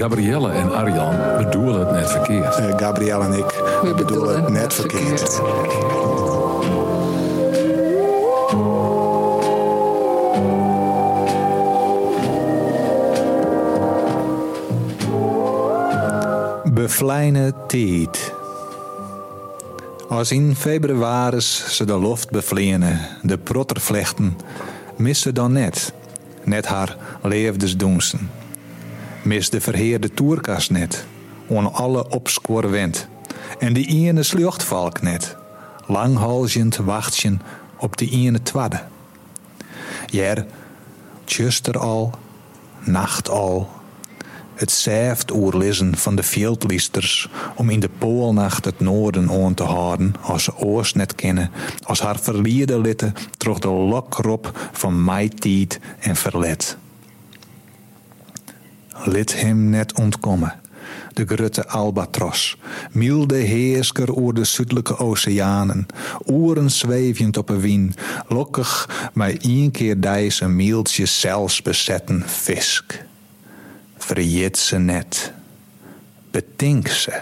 Gabrielle en Arjan bedoelen het net verkeerd. Uh, Gabrielle en ik We bedoelen het net verkeerd. Bevlijne tijd. Als in februari ze de loft bevlienen, de protter vlechten, mis ze dan net, net haar leefdesdoensten. Mis de verheerde toerkast net, on alle opscore wend. En die ene sluchtvalk net, langhalzend wachtje op die ene twadde. Jer, tjuster al, nacht al, het zeft oerlissen van de veldliesters om in de poolnacht het noorden aan te houden als ze oost net kennen, als haar verlierde litten troch de lokrop van mijtiet en verlet. Lid hem net ontkomen, de grutte albatros, milde heersker oer de zuidelijke oceanen, oeren zwevend op een wien, lokkig maar één keer dijs mieltje zelfs bezetten visk verjet ze net. Betink ze.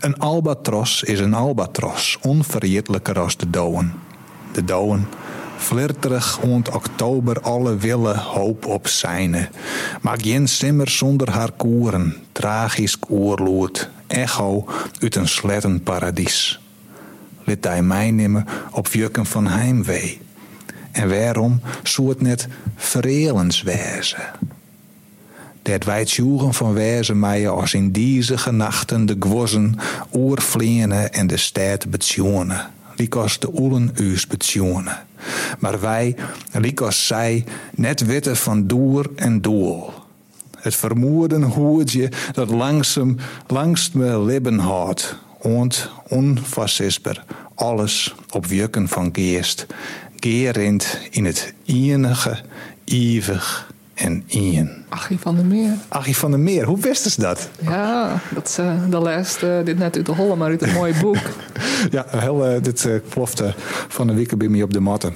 Een albatros is een albatros, onverjetelijker als de douwen. De douwen, flirterig ont oktober alle wille hoop op zijne. Maar geen simmer zonder haar koeren, tragisch oerloert, echo uit een slettenparadies. Lid hij mij nemen op jukken van heimwee. En waarom zou net verelens wezen? Dat wij het van wezen mij als in deze genachten de gwozen oorvleenen en de stad betjonen. Likos de oelen us betjonen. Maar wij, likos zij, net witte van doer en doel. Het vermoeden hoedje dat langzaam langst me libben houdt. ont alles op wukken van geest. Gerend in het enige, eeuwig en Ian. Achie van der Meer. Achie van der Meer, hoe wist is dat? Ja, dat is uh, de laatste, dit net uit de holle, maar uit een mooi boek. ja, heel, uh, dit uh, plofte van de week bij op de matten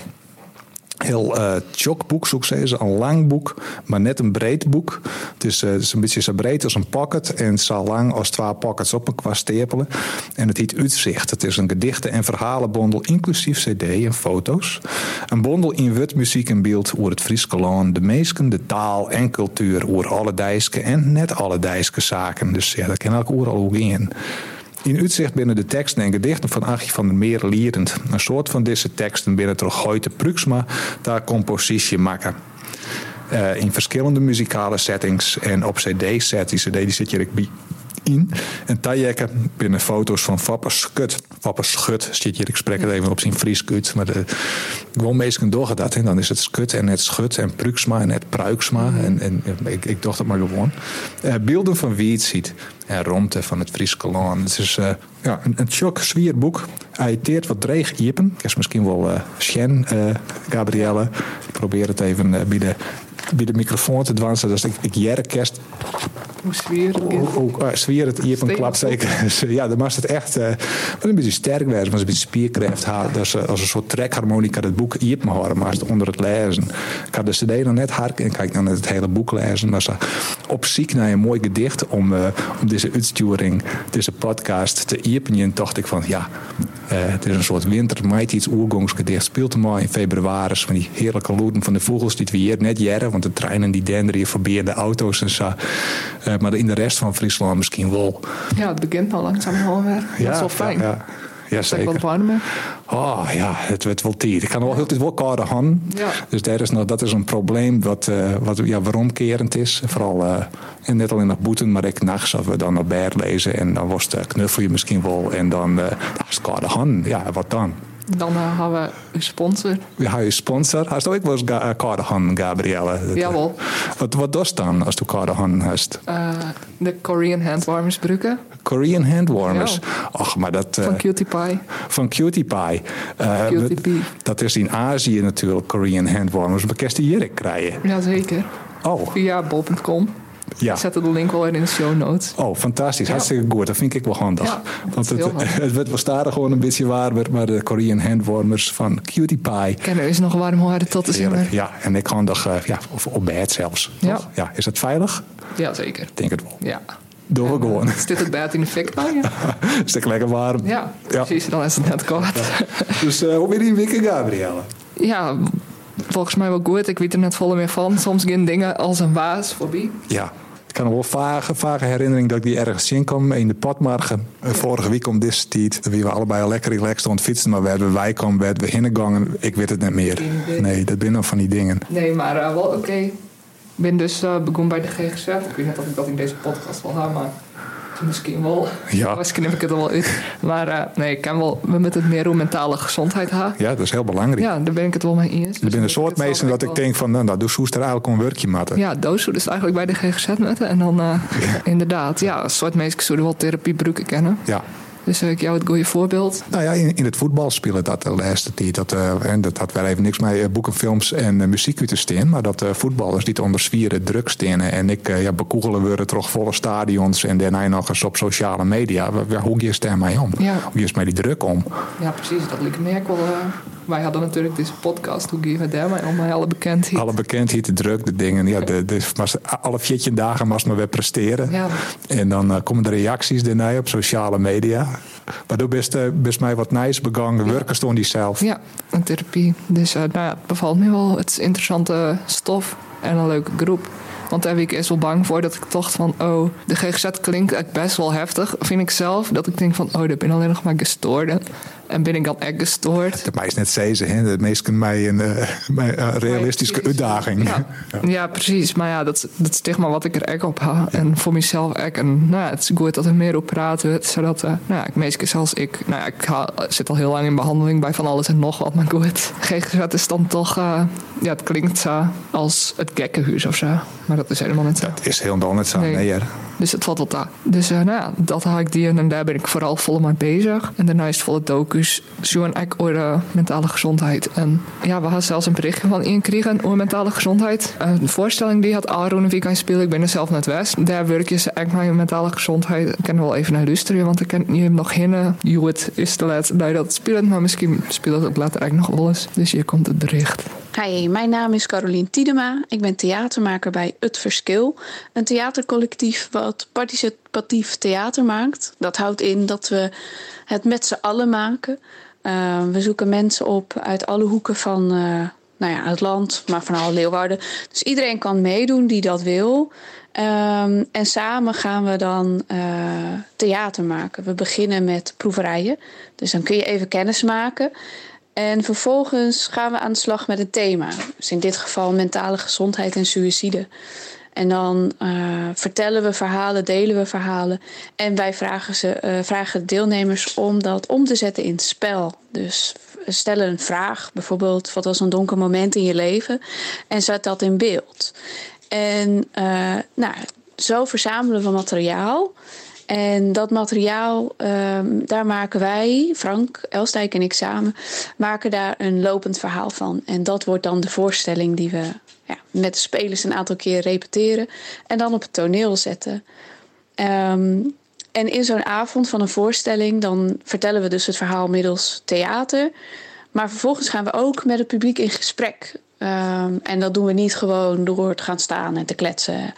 heel uh, tjok boek, zoek Een lang boek, maar net een breed boek. Het is, uh, het is een beetje zo breed als een pocket en zo lang als twee pockets op een qua stapelen. En het heet Uitzicht. Het is een gedichten- en verhalenbondel, inclusief cd en foto's. Een bondel in wit muziek en beeld over het Friese land, de meesken, de taal en cultuur, over alle dijske en net alle dijske zaken. Dus ja, dat kan elk oer al ook in. In uitzicht binnen de teksten en gedichten van Achie van der Meer lierend. Een soort van deze teksten binnen toch Goite Pruxma daar compositie maken. Uh, in verschillende muzikale settings en op cd-set. Die cd die zit hier in. En tajekken binnen foto's van Fapper Schut. Zit hier, ik spreek het even op zijn Fries. Maar de, gewoon meestal door dat. En dan is het Skut en het Schut en Pruxma en het Pruiksma. En, en ik, ik dacht het maar gewoon. Uh, beelden van wie het ziet. En Romte van het Friese land. Het is uh, ja, een, een shock zwier boek. Hij wat dreig iepen. Ik is misschien wel uh, Gabrielle. Ik probeer het even bij de bij de microfoon te dwansen. Dus ik, ik kerst. Het? Hoe uh, sfeer het hier van klap zeker. ja, dan was het echt uh, een beetje sterk wezen, maar een beetje spierkracht had. Dus als een soort trekharmonica het boek hier me horen, maar onder het lezen. Ik had de cd nog net hard en kijk dan het hele boek lezen. Maar op ziek naar een mooi gedicht om, uh, om deze uitsturing, deze podcast te iepen. dacht ik van ja, het is een soort winter iets oergongsgedicht. Speelt hem al in februari van die heerlijke loeden van de vogels die we hier net jaren want de treinen die denderen hier voorbij de auto's en zo. Uh, maar in de rest van Friesland misschien wel. Ja, het begint al langzaam alweer. Ja, dat is wel fijn. Ja, ja. zeker. wat warmer. Oh ja, het wordt wel tijd. Ik kan wel heel tijd wel koude han. Ja. Dus dat is, nog, dat is een probleem wat, uh, wat ja, waaromkerend is. Vooral uh, en net alleen nog boeten, maar ik nachts als we dan naar Bert lezen en dan was het knuffel je misschien wel en dan uh, dat is koude han. Ja, wat dan? Dan uh, hebben we een sponsor. We hebben een sponsor. Hast ook wel eens ga Cardahan, Gabrielle? Jawel. Wat, wat doet dan als du Cardahan hast? Uh, de Korean handwarmers gebruiken. Korean handwarmers? Ach, maar dat... Uh, van Cutie Pie. Van Cutie Pie. Cutie Pie. Dat is in Azië natuurlijk, Korean handwarmers. Maar je die hier krijgen? Jazeker. Oh. Via bol.com. Ja. Ik zette de link wel in de show notes. Oh, fantastisch. Ja. Hartstikke goed. Dat vind ik wel handig. Ja, Want het, het werd wel stadig gewoon een beetje warmer. Maar de Korean handwarmers van Cutie Pie. Er is nog warm horen tot. Heerlijk. maar- Ja, en ik handig, eh ja, of op bed zelfs. Ja. Is dat veilig? Ja, zeker. Ik denk het wel. Ja. Doe we gewoon. Is dit het bed in de fik? Ja. Is het lekker warm? ja, precies. Dan is het net koud. Dus eh, hoe ben je in weekend, Gabrielle? Ja, volgens mij wel goed. Ik weet er net volle meer van. Soms gaan dingen als een waas voorbij. Ja. Ik kan nog wel vage, vage herinnering dat ik die ergens in kwam in de Potmargen. Eh, Vorige week om deze tijd. We waren allebei al lekker relaxed aan het fietsen. Maar werden wij kwam, werden we hingegangen. Ik weet het niet meer. Nee, dat ben nog van die dingen. Nee, maar eh, wel oké. Ik ben dus eh, begonnen bij de GGZ. Ik weet niet of ik dat in deze podcast wel heb, maar misschien wel. Ja. Misschien heb ik het er wel uit. Maar eh, nee, ik ken wel, we moeten het meer over mentale gezondheid hebben. Ja, dat is heel belangrijk. Ja, daar ben ik het wel mee eens. Er zijn een Dus soort mensen dat ik denk van, nou, nou doe Soester eigenlijk een werkje maken. Ja, doos dus eigenlijk bij de GGZ netten. En dan eh, inderdaad, ja, een soort mensen zouden wel therapiebroeken kennen. Ja. Dus eh, ik jou het goede voorbeeld. Nou ja, in, in het voetbal spelen dat de laatste tijd. Dat, eh, en dat had wel even niks met eh, boeken, films en eh, muziek uit te staan. Maar dat eh, voetballers niet onder zwieren druk staan. En ik ja, bekoegelen worden toch volle stadions. En daarna nog eens op sociale media. Hoe je daar mee om? Ja. Hoe je met die druk om? Ja, precies. Dat lijkt me ook wel. Wij hadden natuurlijk deze podcast. Hoe geven we daarmee om? Alle bekendheid. Alle bekendheid, de druk, de dingen. Ja, de, de, maar alle 14 dagen moest maar weer presteren. Ja, En dan eh, komen de reacties daarna op sociale media. Maar doe best, eh, best mij wat nice begangen. Werken stond die zelf. ja, een therapie. Dus eh, nou ja, het bevalt me wel. Het is interessante stof en een leuke groep. Want daar ben ik eerst wel bang voor dat ik dacht van... oh, de GGZ klinkt echt best wel heftig, vind ik zelf. Dat ik denk van, oh, dat ben alleen nog maar gestoorde. En ben ik dan echt gestoord? Dat mij is net zezen, hè. Dat meest mij een, eh, een realistische uitdaging. Ja, ja. precies. Maar ja, dat, dat stigma wat ik er echt op haal. En voor mezelf echt. En nou het is goed dat er meer op praten. Zodat, eh, nou ja, meestal zoals ik... Nou ja, ik ha- zit al heel lang in behandeling bij van alles en nog wat. Maar goed, GGZ is dan toch... eh, ja, het klinkt zo als het gekkenhuis of zo. Maar dat is helemaal niet zo. Het is heel dol net zo. Nee. Nee. Dus het valt wat daar. Dus eh, nou ja, dat haal ik die en daar ben ik vooral volle mee bezig. En daarna is het volle docus. Zo en ik over eh, mentale gezondheid. En ja, we hadden zelfs een berichtje van kregen over mentale gezondheid. Een voorstelling die had Aaron een weekend spelen. Ik ben er zelf net west. Daar werk je ze echt mee mentale gezondheid. Ik kan wel even naar luisteren, want ik ken je nog geen hoe het is te dat je dat speelt. Maar misschien speelt het ook later eigenlijk nog wel eens. Dus hier komt het bericht. Hi, mijn naam is Carolien Tiedema. Ik ben theatermaker bij Het Verschil. Een theatercollectief wat participatief theater maakt. Dat houdt in dat we het met z'n allen maken. Uh, we zoeken mensen op uit alle hoeken van uh, nou ja, het land, maar vooral Leeuwarden. Dus iedereen kan meedoen die dat wil. Um, en samen gaan we dan uh, theater maken. We beginnen met proeverijen. Dus dan kun je even kennis maken. En vervolgens gaan we aan de slag met het thema. Dus in dit geval mentale gezondheid en suïcide. En dan uh, vertellen we verhalen, delen we verhalen. En wij vragen, ze, uh, vragen de deelnemers om dat om te zetten in spel. Dus stellen een vraag, bijvoorbeeld wat was een donker moment in je leven? En zet dat in beeld. En uh, nou, zo verzamelen we materiaal. En dat materiaal, um, daar maken wij, Frank, Elstijk en ik samen, maken daar een lopend verhaal van. En dat wordt dan de voorstelling die we ja, met de spelers een aantal keer repeteren en dan op het toneel zetten. Um, en in zo'n avond van een voorstelling, dan vertellen we dus het verhaal middels theater. Maar vervolgens gaan we ook met het publiek in gesprek. Um, en dat doen we niet gewoon door te gaan staan en te kletsen,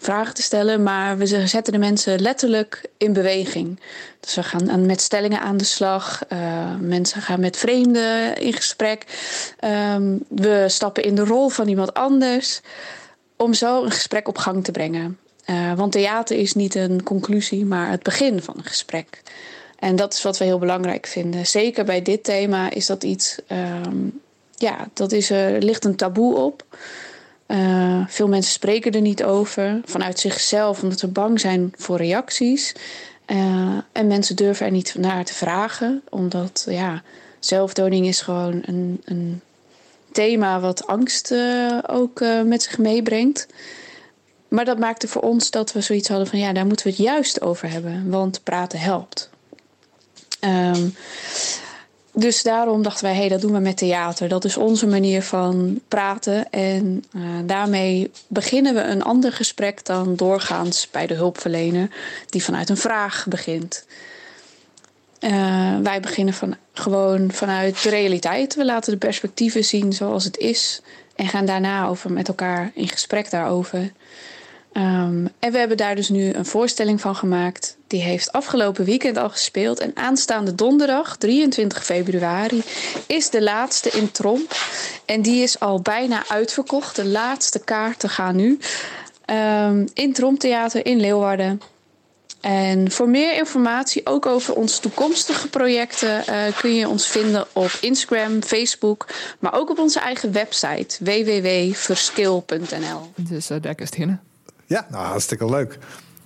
vragen te stellen. Maar we zetten de mensen letterlijk in beweging. Dus we gaan aan, met stellingen aan de slag. Uh, mensen gaan met vreemden in gesprek. Um, we stappen in de rol van iemand anders. Om zo een gesprek op gang te brengen. Uh, want theater is niet een conclusie, maar het begin van een gesprek. En dat is wat we heel belangrijk vinden. Zeker bij dit thema is dat iets. Um, ja, dat is, er ligt een taboe op. Uh, veel mensen spreken er niet over vanuit zichzelf, omdat ze bang zijn voor reacties. Uh, en mensen durven er niet naar te vragen, omdat ja, zelfdoding is gewoon een, een thema wat angst uh, ook met zich meebrengt. Maar dat maakte voor ons dat we zoiets hadden van ja, daar moeten we het juist over hebben, want praten helpt. Um, dus daarom dachten wij, hé, hey, dat doen we met theater. Dat is onze manier van praten. En uh, daarmee beginnen we een ander gesprek dan doorgaans bij de hulpverlener, die vanuit een vraag begint. Uh, wij beginnen van, gewoon vanuit de realiteit. We laten de perspectieven zien zoals het is. En gaan daarna over met elkaar in gesprek daarover. Um, en we hebben daar dus nu een voorstelling van gemaakt. Die heeft afgelopen weekend al gespeeld. En aanstaande donderdag, 23 februari, is de laatste in Tromp. En die is al bijna uitverkocht. De laatste kaarten gaan nu. Um, in Tromptheater in Leeuwarden. En voor meer informatie, ook over onze toekomstige projecten, uh, kun je ons vinden op Instagram, Facebook, maar ook op onze eigen website www.verskil.nl. Dus uh, daar is het Ja, nou, hartstikke leuk.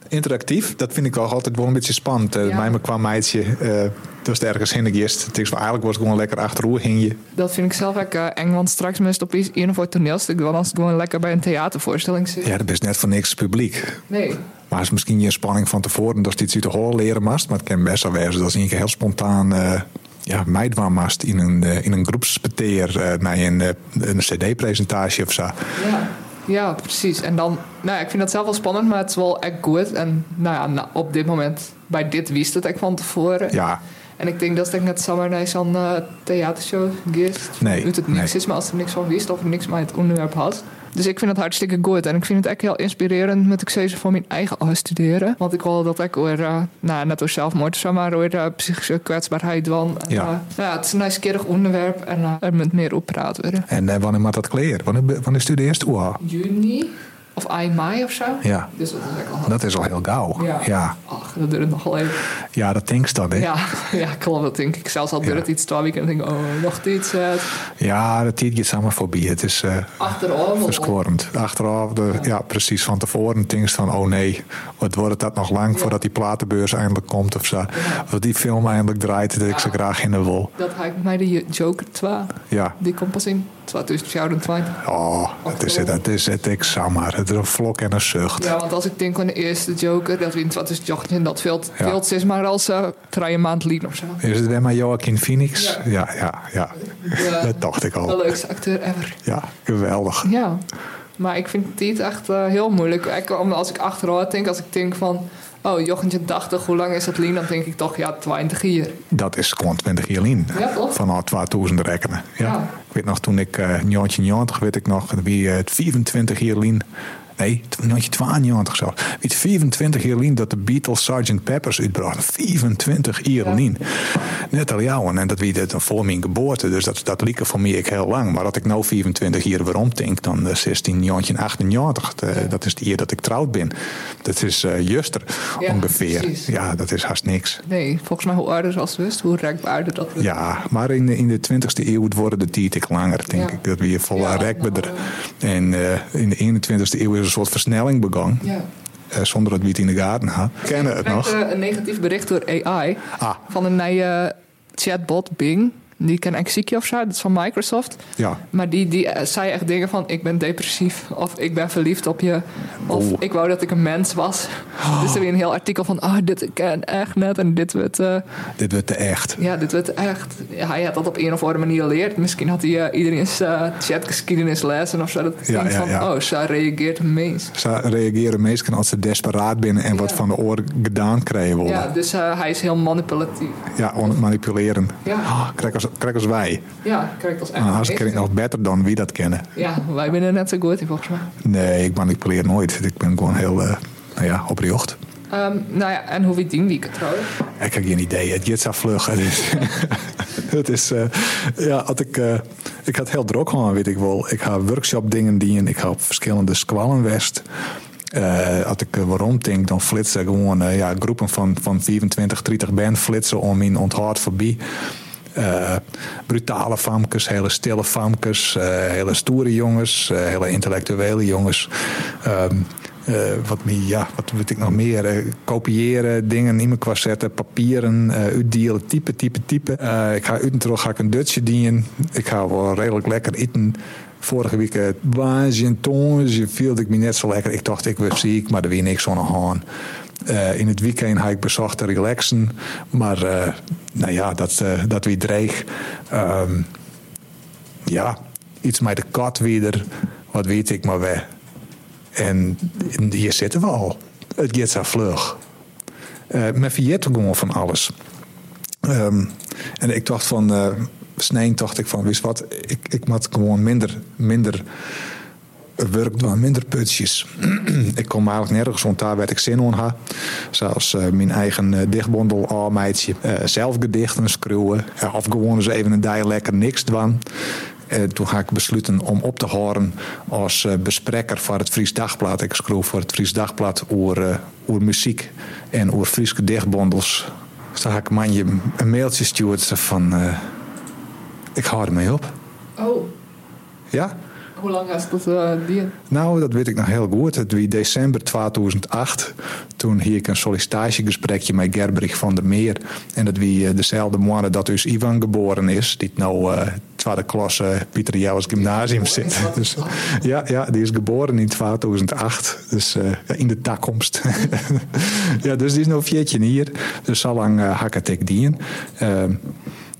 Interactief, dat vind ik ook altijd wel een beetje spannend. Uh, ja. Mij kwam meidje, uh, dus ergens heen geweest. Het is eigenlijk was het gewoon lekker achterover hing je. Dat vind ik zelf ook uh, eng, want straks meest op een of ander toneelstuk, dan als het gewoon lekker bij een theatervoorstelling zit. Ja, dat is net voor niks publiek. Nee. Maar het is misschien je spanning van tevoren dat je iets uit de horen leren mast. Maar het kan best wel wezen dat je heel spontaan uh, ja, meidwaarmast in een, in een groepspeteer uh, naar een, een cd-presentatie of zo. Ja. Ja, precies. En dan, nou ja, ik vind dat zelf wel spannend, maar het is wel echt goed. En nou ja, nou, op dit moment, bij dit wist het ik van tevoren. Ja. En ik denk dat het net zomaar naar zo'n uh, theatershow geeft. Nee. Uit het niks nee. is, maar als er niks van wist of niks met het onderwerp had. Dus ik vind het hartstikke goed. En ik vind het echt heel inspirerend met ik ze voor mijn eigen studeren. Want ik wil dat ik weer, uh, nou, net als zelfmoord, zeg maar, weer uh, psychische kwetsbaarheid dan. Ja. Uh, nou, het is een nieuwsgierig onderwerp en uh, er moet meer op praten worden. En wanneer moet dat kleren? Wanneer, wanneer studeert je? Oeh. Juni. Of eind mei of zo. Ja. Dus dat is, al... dat is al heel gauw. Ja. ja. Ach, dat duurt nog wel even. Ja, dat denk ik dan, hè? Ja, ja klopt. Dat denk ik. Zelfs al duurt het iets twee weken en denk ik, oh, nog iets. Uh, ja, dat tijd gaat samen voorbij. Het is uh, Achteraf. Achteraf, de, ja. ja. precies. Van tevoren denk van, oh nee, wat wordt het dat nog lang voordat die platenbeurs eindelijk komt of zo. Of die film eindelijk draait, dat ik zo graag in de wil. Dat ik mij de Joker 2. Ja. Die komt pas in 2020. Oh, het is, het is het examen. Het is een vlok en een zucht. Ja, want als ik denk aan de eerste Joker, dat wint wat is Jochen, dat veld, ja. veld is maar als uh, drie maand liep of zo. Is het weer maar Joaquin Phoenix? Ja, ja, ja. dat dacht ik al. De leukste acteur ever. Ja, geweldig. Ja, maar ik vind het echt uh, heel moeilijk. Ik, als ik achteruit denk, als ik denk van... Oh, Jochentje 80, hoe lang is het lien? Dan denk ik toch, ja, 20 jaar. Dat is gewoon 20 jaar lien. Ja, toch? Van al 2000 rekenen. Ja. ja. Ik weet nog, toen ik uh, 90, weet ik nog, wie het 24 jaar lien. Nee, 1992 zo. Weet 24 jaar lien dat de Beatles Sgt. Peppers uitbrachten. 24 jaar lien. Net al jou. En dat wie het voor mijn geboorte. Dus dat, dat liep voor mij ik heel lang. Maar dat ik nou 24 jaar weer omdenk, dan 16, 1998. De, ja. Dat is de jaar dat ik trouwd ben. Dat is uh, juster ja, ongeveer. Precies. Ja, dat is haast niks. Nee, volgens mij hoe ouder als wist, hoe rekbaarder dat wordt. Ja, maar in de, in de 20e eeuw worden de tijd ik langer, denk ik. Dat we vol ja, rekbaarder. Nou, en uh, in de 21e eeuw is een soort versnelling begonnen. Ja. Uh, zonder dat we het in de gaten hadden. Kennen het nog? een negatief bericht door AI ah. van een nieuwe chatbot Bing. Die ken ik ziekje of zo, dat is van Microsoft. Ja. Maar die, die uh, zei echt dingen van: ik ben depressief, of ik ben verliefd op je, of oh. ik wou dat ik een mens was. Oh. Dus er weer een heel artikel van: oh, dit ken echt net en dit wordt. Uh, dit wordt te echt. Ja, dit wordt echt. Ja, hij had dat op een of andere manier geleerd. Misschien had hij uh, iedereen's chatgeschiedenis lezen of zo. Dat ja, ja, van: ja. oh, zo reageert een mens. Zo reageren mensen als ze desperaat binnen en wat van de oor gedaan krijgen worden. Ja, dus hij is heel manipulatief. Ja, manipuleren. Ja. Oh, krijg als, krijg als wij. Ja, krijg als echt. Nou, als nog beter dan wie dat kennen. Ja, wij zijn net zo goed in volgens mij. Nee, ik manipuleer nooit. Ik ben gewoon heel, uh, nou ja, oprecht. Um, nou ja, en hoe we tien weken trouwen? Ik heb geen idee. Het gaat zo vlug. Het is, het is uh, ja, had ik, uh, ik had heel druk weet ik wel. Ik ga workshop dingen dienen. Ik ga op verschillende squallen west. Uh, als ik waarom denk, dan flitsen gewoon ja, groepen van, van 24, 30 band flitsen om in onthoud voorbij. Uh, brutale famkes, hele stille famkes, uh, hele stoere jongens, uh, hele intellectuele jongens. Um, wat, ja, wat weet ik nog meer? kopiëren, dingen in mijn zetten, papieren, uitdelen, type, type, type. ik ga uit en terug ga ik een Dutchje dienen. Ik ga wel redelijk lekker eten. Vorige week was je viel ik me net zo lekker. Ik dacht, ik was ziek, maar er weer niks aan. Eh, in het weekend heb ik bezocht te relaxen. Maar uh, nou ja, dat, uh, dat wie dreig. Um, ja, iets met de kat weer. Wat weet ik maar weer. En hier zitten we al. Het gaat zo vlug. Uh, men gewoon van alles. Um, en ik dacht van... Uh, dacht ik van, wist wat, ik, ik moet gewoon minder, minder werk doen, minder putjes. ik kom eigenlijk nergens rond daar werd ik zin in had. Zoals uh, mijn eigen uh, dichtbondel almeidje. Uh, zelf gedichten schreeuwen. of gewoon eens even een lekker niks doen. En toen ga ik besluiten om op te horen als bespreker voor het Fries Dagblad. Ik schreef voor het Fries Dagblad over, over muziek en over Friese dichtbondels. Dus toen ik manje een mailtje stuurd van... ik hou ermee op. Oh. Ja? Hoe lang is dat uh, die? Nou, dat weet ik nog heel goed. Het was december 2008. Toen hier ik een sollicitatiegesprekje met Gerbrich van der Meer. En dat wie dezelfde maand dat dus Ivan geboren is. Die nou uh, tweede klas uh, Pieter Jouwers Gymnasium zit. Dus, ja, ja, die is geboren in 2008. Dus uh, in de toekomst. ja, dus die is nog veertje hier. Dus zo lang uh, hak ik dien.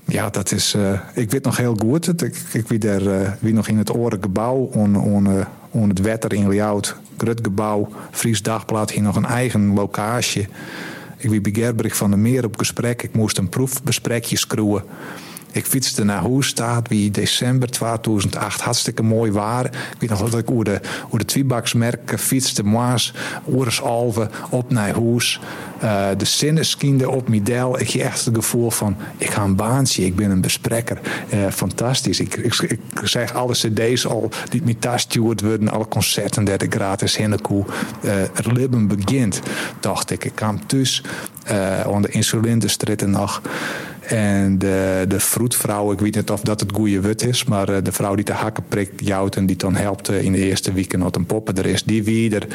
Ja, dat is. Uh, ik weet nog heel goed. Ik, ik wie daar uh, wie nog in het oren gebouw, on, on, on het wetter in Ljout, Grut gebouw, Fries Dagblad, hier nog een eigen locatie. Ik wie bij Gerbrich van der Meer op gesprek. Ik moest een proefbesprekje schroeven. Ik fietste naar staat wie december 2008 hartstikke mooi waar. Ik weet nog dat ik over de, over de Twibaksmerken fietste, maas, oors alve, op naar. Uh, de zinnen op Midel. Ik heb echt het gevoel van, ik ga een baantje, ik ben een bespreker. Uh, fantastisch. Ik, ik, ik zeg alle cd's al die met thuisstuurd worden, alle concerten dat ik gratis hinnekoe. Uh, het leven begint, dacht ik. Ik kwam thuis, aan de insulindestritten nog. En de, de vroedvrouw, ik weet niet of dat het goede wut is, maar de vrouw die de hakken prikt, jouwt en die dan helpt in de eerste weken dat een poppen er is, die wie er.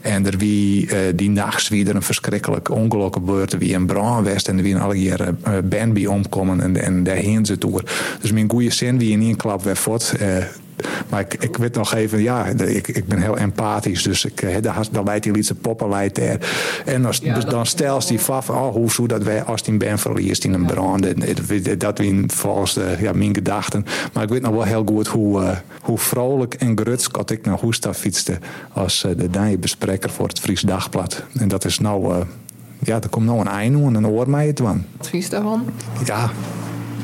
En er wie uh, die nachts weer een verschrikkelijk ongeluk gebeurd, wie een brand was en wie een band bij omkomen en, en daarheen ze door. Dus mijn goede zin wie in één klap weer voort. Maar ik, ik weet nog even, ja, ik, ik ben heel empathisch. Dus ik, dan leidt die liedse poppen leidt daar. En als, ja, dus dan stel die van, oh, hoe zou dat wij als die ben verliest in een brand. Dat wie volgens de, ja, mijn gedachten. Maar ik weet nog wel heel goed hoe, uh, hoe vrolijk en grutsk ik naar Hoesta fietste. Als uh, de danje bespreker voor het Fries Dagblad. En dat is nou, uh, ja, er komt nou een einde en een oor mij het. Advies daarvan? Ja,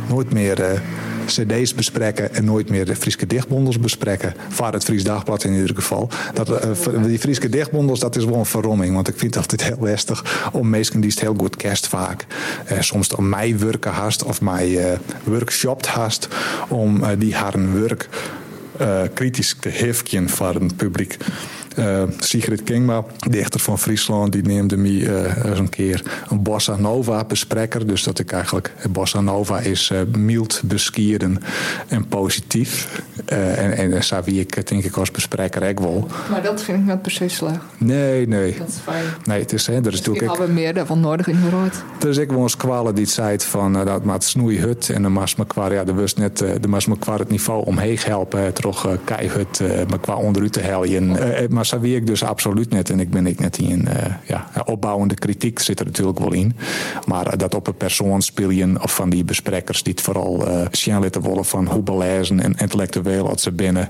nooit meer cd's bespreken en nooit meer de Friese dichtbondels bespreken. Vaar het Fries Dagblad in ieder geval. Dat, uh, die Friese dichtbondels, dat is wel een verromming. Want ik vind het altijd heel lastig om mensen die het heel goed kerst vaak. Uh, soms om mij werken haast of mij uh, workshopt haast. Om die haar werk kritisch te hefken voor het publiek. Uh, Sigrid Kingma, dichter van Friesland, die neemde me uh, eens een keer een bossa nova bespreker. Dus dat ik eigenlijk, bossa nova is uh, mild, beskieren en positief. en, en daar wie ik denk ik als bespreker ook wel. Maar dat vind ik niet per se slecht. Nee, nee. Dat is fijn. Nee, het is, hè, er is natuurlijk... Ik hebben meer daarvan nodig in Rood. Er is ik wel eens kwalen die zei van, dat maakt snoei hut. En dan was me qua, ja, de wist net, de was me qua het niveau omheen helpen. Toch keihut, maar qua onderuit te heljen. maar maar zo wie ik dus absoluut net. En ik ben ik net in uh, ja, opbouwende kritiek zit er natuurlijk wel in. Maar dat op een persoon of van die besprekers die het vooral uh, van hoe belezen en intellectueel als ze binnen.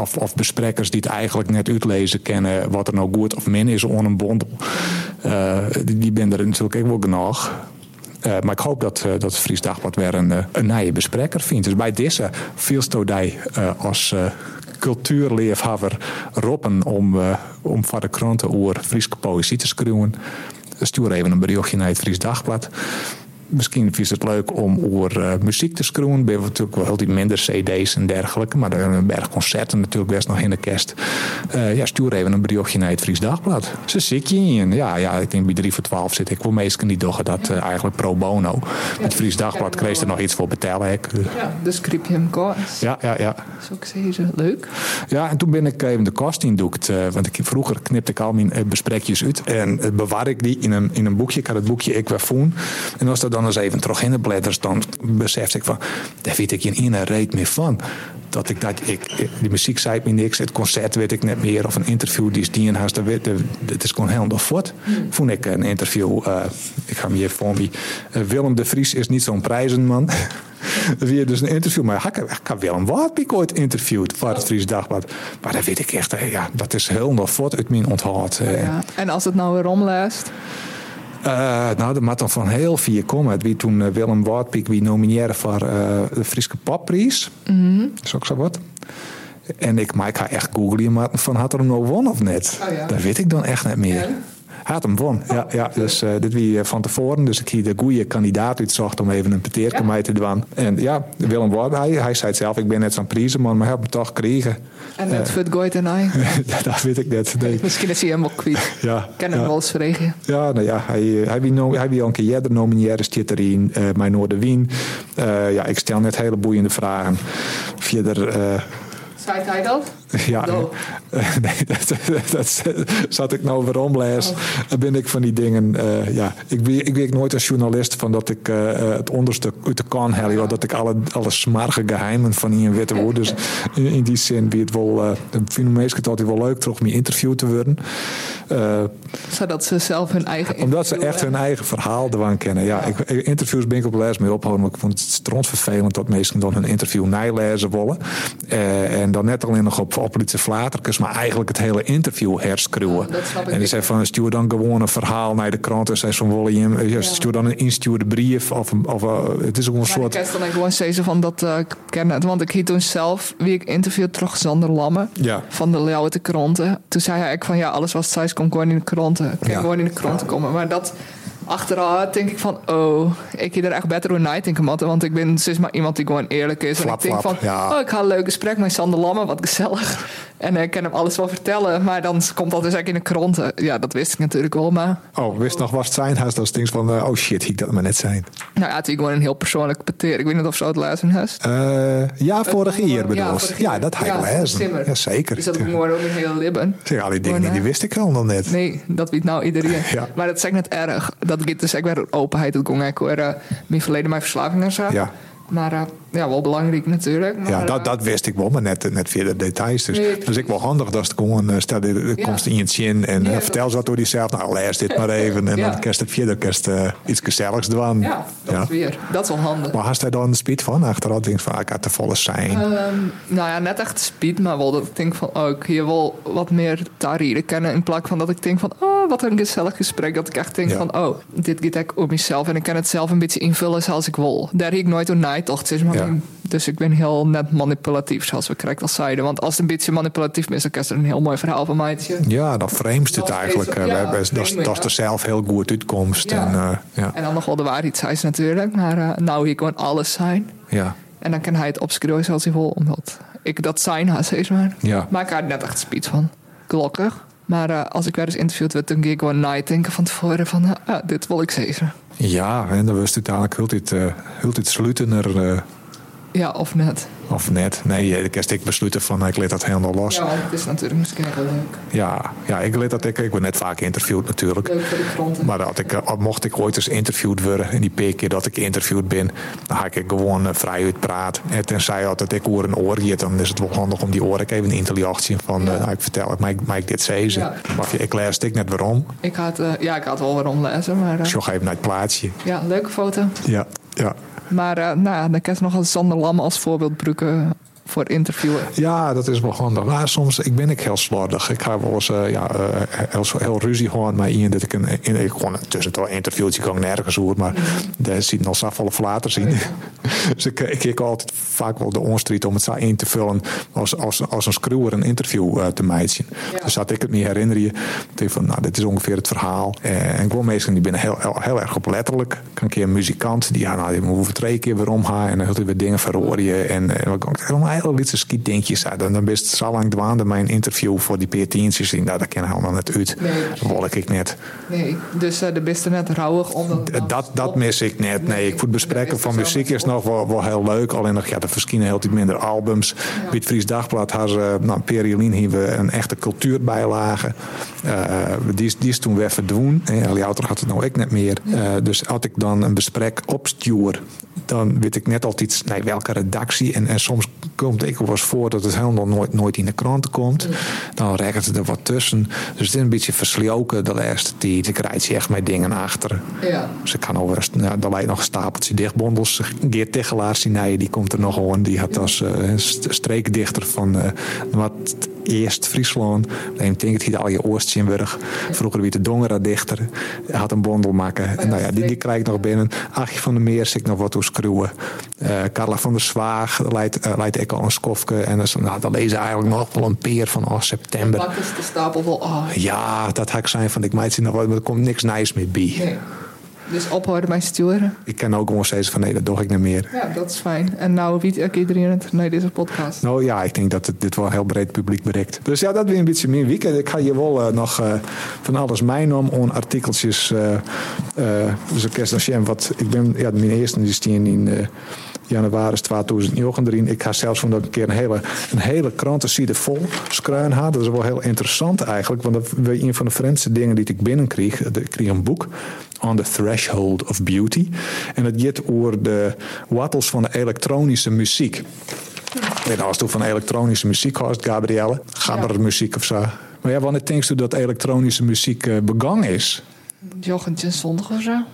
Of, of besprekers die het eigenlijk net uitlezen kennen wat er nou goed of min is on een bondel. Die, ben er natuurlijk ook wel genoeg. Maar ik hoop dat, dat Fries Dagblad weer een, een nieuwe bespreker vindt. Dus bij deze viel Stodij als cultuurleefhaver roepen om, uh, om van de kranten over Friese poëzie te schrijven. Stuur even een berichtje naar het Fries Dagblad misschien is het leuk om over uh, muziek te schroeven. We hebben natuurlijk wel heel die minder cd's en dergelijke. Maar er zijn een berg concerten natuurlijk best nog in de kerst. Uh, ja, stuur even een berichtje naar het Fries Dagblad. Ze zit je in. Ja, ja, ik denk bij 3 voor 12 zit ik wel meesten die doggen dat uh, eigenlijk pro bono. Ja, het Fries Dagblad kreeg er nog iets voor betalen. Ik. Ja, de scriptium kost. Ja, ja, ja. Dat is ook zeer leuk. Ja, en toen ben ik even de kost indoekt. want ik, vroeger knipte ik al mijn besprekjes uit. En bewaar ik die in een, in een boekje. Ik had het boekje Ik weer En als dat dan eens even terug in de bladders, dan besefte ik van, daar weet ik geen ene reet meer van. Dat ik dat, ik, die muziek zei me niks, het concert weet ik net meer, of een interview die is die en haast, het is gewoon helemaal voort. Vond ik een interview, uh, ik ga me hier voor me, uh, Willem de Vries is niet zo'n prijzenman. Weer dus een interview, maar ik, ik heb Willem Waardpiek ooit interviewd voor het Fries Dagblad. Maar dat weet ik echt, ja, dat is heel nog voort uit mijn onthoud. En als het nou weer omlijst? Uh, nou, dat moet dan van heel vier komen. Wie toen uh, Willem Waardpiek wie nomineerde voor uh, de Friese Popprijs. Mm -hmm. Dat is ook zo wat. En ik, maar ik ga echt googlen, maar van had er nou won of net? Oh, ja. Dat weet ik dan echt niet meer. Had hem won. Ja, ja, dus uh, dit wie van tevoren. Dus ik hier de goede kandidaat uitzocht om even een peteerke mee te doen. En ja, Willem Ward, hij, hij zei het zelf, ik ben net zo'n prijzenman, maar heb hem toch gekregen. En voor het gooit en hij? dat weet ik net. Nee. Misschien is hij helemaal kwijt. Ja, Ken hem ja. wel eens verregen. Ja, nou ja, hij, hij wie no, hij wie al een keer eerder nomineerde zit erin, uh, mijn Noorderwien. Uh, ja, ik stel net hele boeiende vragen. Verder. Uh, Zei hij dat? Ja, No. nee, dat, dat, dat zat ik nou weer omlees. Dan ben ik van die dingen. Uh, ja, ik ben, ik ben nooit als journalist van dat ik uh, het onderstuk uit de kan halen. Dat ik alle, alle smarge geheimen van Ian witte woord. Dus in, in, die zin wie het wel. Uh, vind meestal altijd wel leuk om interviewd te worden. Zodat ze zelf hun eigen. Omdat ze echt hun eigen verhaal ervan kennen. Ja, ik, interviews ben ik op les mee ophouden. Maar ik vond het strontvervelend dat mensen dan hun interview nijlezen willen. en dan net alleen nog op op politie flaterkes, maar eigenlijk het hele interview herschreeuwen. Ja, en die zei van stuur dan gewoon een verhaal naar de krant en zei van wil je hem, ja. stuur dan een instuurde brief of, of uh, het is ook een maar soort. Ik dan gewoon zeggen van dat uh, kennen, want ik hield toen zelf wie ik interview terug Sander Lamme ja. van de Leeuwarden kranten. Toen zei hij van ja alles wat zij komt gewoon in de kranten, kan gewoon in de kranten komen, maar dat achteraf denk ik van, oh, ik hier er echt beter over nadenken moeten. Want ik ben sinds maar iemand die gewoon eerlijk is. Flap, en ik denk flap, van, ja. oh, ik ga een leuk gesprek met Sander Lamme, wat gezellig. En ik kan hem alles wel vertellen. Maar dan komt dat dus eigenlijk in de krant. Ja, dat wist ik natuurlijk wel, maar... Oh, wist nog was het zijn huis, dat is ding van, uh, oh shit, ik dat maar net zijn. Nou ja, het is gewoon een heel persoonlijk peteer. Ik weet niet of ze het lezen heeft. Uh, ja, vorige jaar bedoel ja, ik. Ja, dat ik Ja. Simmer. Ja, zeker. Dus dat ik gewoon ook in hele libben. Zeg, al die dingen Maar, die wist ik al nog net. Nee, dat weet nou iedereen. Ja. Maar dat is eigenlijk net erg. Dat gaat dus echt weer openheid. Dat ging ik weer uh, mijn verleden mijn verslaving en zo. Ja. Maar uh, ja, wel belangrijk natuurlijk. Maar, Ja, dat, uh, dat wist ik wel, maar net, net via de details. Dus Nee, dat is ik wel handig dat het gewoon, uh, stel je Ja. komst in je zin en Ja, dat- vertel ze wat door diezelf. Nou, lees dit maar even en Ja. dan kerst het verder kerst uh, iets gezelligs doen. Ja, dat is weer. Dat is wel handig. Maar had hij dan de speed van? Achteraf denk van, ah, ik had te volle zijn. Ehm, nou ja, net echt speed, maar wel dat ik denk van, oh, ik hier wel wat meer tarieren kennen. In plaats van dat ik denk van, oh, wat een gezellig gesprek. Dat ik echt denk van, oh, dit gaat ik om mezelf. En ik kan het zelf een beetje invullen zoals ik wil. Daar heb ik nooit door nagedacht. zeg maar. Ja. Dus ik ben heel net manipulatief, zoals we correct al zeiden. Want als het een beetje manipulatief is, dan is er een heel mooi verhaal van mij. Ja, dan frames het eigenlijk. is- eh, ja, we hebben- dat, is- is er zelf heel goed uitkomst. Ja. En, uh, ja. En dan nog wel de waarheid zei ze natuurlijk. Maar uh, nou hier gewoon alles zijn. Ja. En dan kan hij het opschreeuwen zoals hij wil. Omdat ik dat zijn ha, steeds maar. Ja. Maar ik had net echt speed van. Gelukkig. Maar uh, als ik weer eens interviewd werd, dan ging ik gewoon nadenken van tevoren van... Uh, ah, dit wil ik zeggen. ja, en dan was het uiteindelijk heel dit, uh, heel dit sluitener... Ja, of net. of net. Nee, ik heb ik besluiten van, ik leed dat helemaal los. Ja, het is natuurlijk misschien heel leuk. Ja, ja ik leed dat ik, ik ben net vaak geïnterviewd natuurlijk. Leuk voor de. Maar dat ik, eh, mocht ik ooit eens interviewd worden, en die paar keer dat ik geïnterviewd ben, dan ga ik gewoon uh, vrij uit praten. En tenzij dat ik oor een oor dan is het wel handig om die oor ik even in te van, Ja. uh, nou, ik vertel, ik maak, maak dit zeggen. Ja. Maar ik lees ik net waarom. Ik had, uh, ja, ik had wel waarom lezen, maar... Uh, Ik ga even naar het plaatsje. ja, leuke foto. Ja, ja. Maar uh, nou, dan kan je nog als Sander Lamme als voorbeeld gebruiken voor interviewen. Ja, dat is wel handig. Maar soms ik ben ik heel slordig. Ik ga wel eens uh, ja, uh, heel, heel ruzie gewoon maar in dat ik een, in, ik gewoon tussen een interviewtje kan ik nergens hoor, maar daar ziet nog zoveel flater zien. dus ik, ik kijk altijd vaak wel de onstrijd om het zo in te vullen als, als, als een screwer een interview uh, te meiden. Ja. Dus dat ik het me herinner je van nou dit is ongeveer het verhaal. en gewoon mensen die binnen heel, heel, heel, erg op letterlijk. Kan een keer een muzikant die ja nou die moet twee keer weer omgaan en dan heel weer dingen verhoren en, en, en skiet denk je, zo, dan, dan best zo lang dwaande mijn interview voor die peertientjes. Nou, dat ken helemaal net uit. Nee. Wil ik net. Nee, dus uh, de beste net rouwig om Dat, dat mis ik net. Nee, ik voel bespreken van muziek is nog wel, wel heel leuk. Alleen nog, ja, er verschijnen heel iets minder albums. Ja. Bij het Fries Dagblad had ze, nou, Periolien hier we een echte cultuurbijlage. Uh, die, die is toen weer verdwenen. Die auto had het nou ik net meer. Uh, dus had ik dan een besprek opstuur, dan weet ik net altijd nee, welke redactie. En, en soms komt ik eens voor dat het helemaal nooit, nooit in de krant komt. Dan rekkert het er wat tussen. Dus het is een beetje versloken de laatste tijd. Ik rijd echt met dingen achter. Ja. Dus ik kan over, nou, er lijkt nog een stapeltje dichtbondels. Geert Tegelaar, die komt er nog gewoon. Die had als uh, streekdichter van uh, wat eerst Friesland. Dan denk ik al je Oostzimburg. Vroeger wie de Dongera dichter. Had een bondel maken. En nou ja, die, die krijg ik nog binnen. Achje van der Meer zit ik nog wat toeskruwen. Uh, Carla van der Zwaag leidt, uh, leidt ik al een skofke. En dus, nou, dan lezen eigenlijk nog wel een peer van oh, september. Dat is de stapel wel. Oh. Ja, dat ga ik zijn van ik meid nog wat, maar er komt niks nice meer bij. Nee. Dus ophouden bij sturen. Ik ken ook gewoon steeds van nee, dat doe ik niet meer. Ja, dat is fijn. En nou weet ook iedereen het naar deze podcast. Nou ja, ik denk dat het, dit wel een heel breed publiek bereikt. Dus ja, dat weer een beetje meer weekend. Ik ga je wel uh, nog uh, van alles mijn om on artikeltjes. Uh, dus ik wat. Ik ben ja, mijn eerste die staan in januari 2019. Ik ga zelfs van dat een keer een hele, een hele krantenside vol skruin had. Dat is wel heel interessant eigenlijk. Want dat was een van de vreemdste dingen die ik binnenkreeg. Ik kreeg een boek. On the Threshold of Beauty. En het gaat over de wattels van de elektronische muziek. En als toen van elektronische muziek hoort, Gabrielle, gabbermuziek of zo. Maar ja, wanneer denkst u dat elektronische muziek uh, begangen is? Jochentje zondag of zo?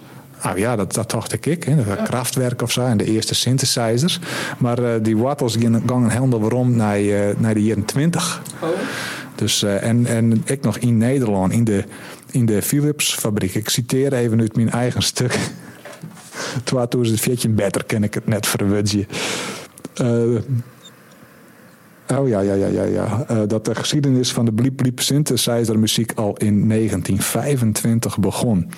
Nou ja, dat, dat dacht ik. Hè. Dat. Kraftwerk of zo en de eerste synthesizers. Maar uh, die wattels gingen helemaal waarom naar, uh, naar de jaren 20. Oh. Dus, uh, en, en ik nog in Nederland, in de, in de Philips fabriek. Ik citeer even uit mijn eigen stuk. 2014 beter ken ik het net verwudje. Uh, Oh ja, ja, ja, ja. ja. Uh, dat de geschiedenis van de Bliep Bliep synthesizer muziek al in 1925 begon.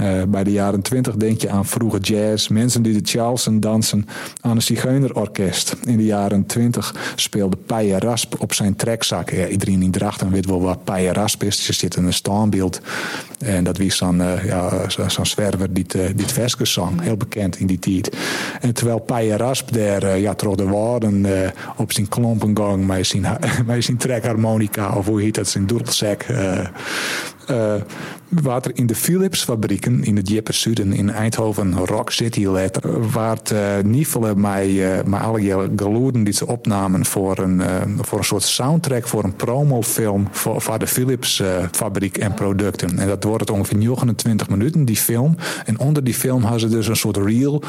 Uh, bij de jaren 20 denk je aan vroege jazz, mensen die de Charleston dansen, aan een zigeunerorkest. In de jaren 20 speelde Pije Rasp op zijn trekzak. Ja, iedereen in Drachten weet wel wat Pije Rasp is. Je zit in een staanbeeld. En dat was zo'n uh, ja, zo'n zwerver die zong. Heel bekend in die tijd. En terwijl Pije Rasp daar uh, ja, de woorden op zijn klompengang met zijn, zijn trekharmonica, of hoe heet dat, zijn doedelzak. Uh, water in de Philips fabrieken in het Jepper Zuiden in Eindhoven, Rock City letter, waar het uh, nievelen met, uh, met alle geluiden die ze opnamen voor een, uh, voor een soort soundtrack voor een promofilm voor, de Philips fabriek en producten. En dat wordt ongeveer 29 minuten, die film. En onder die film hadden ze dus een soort reel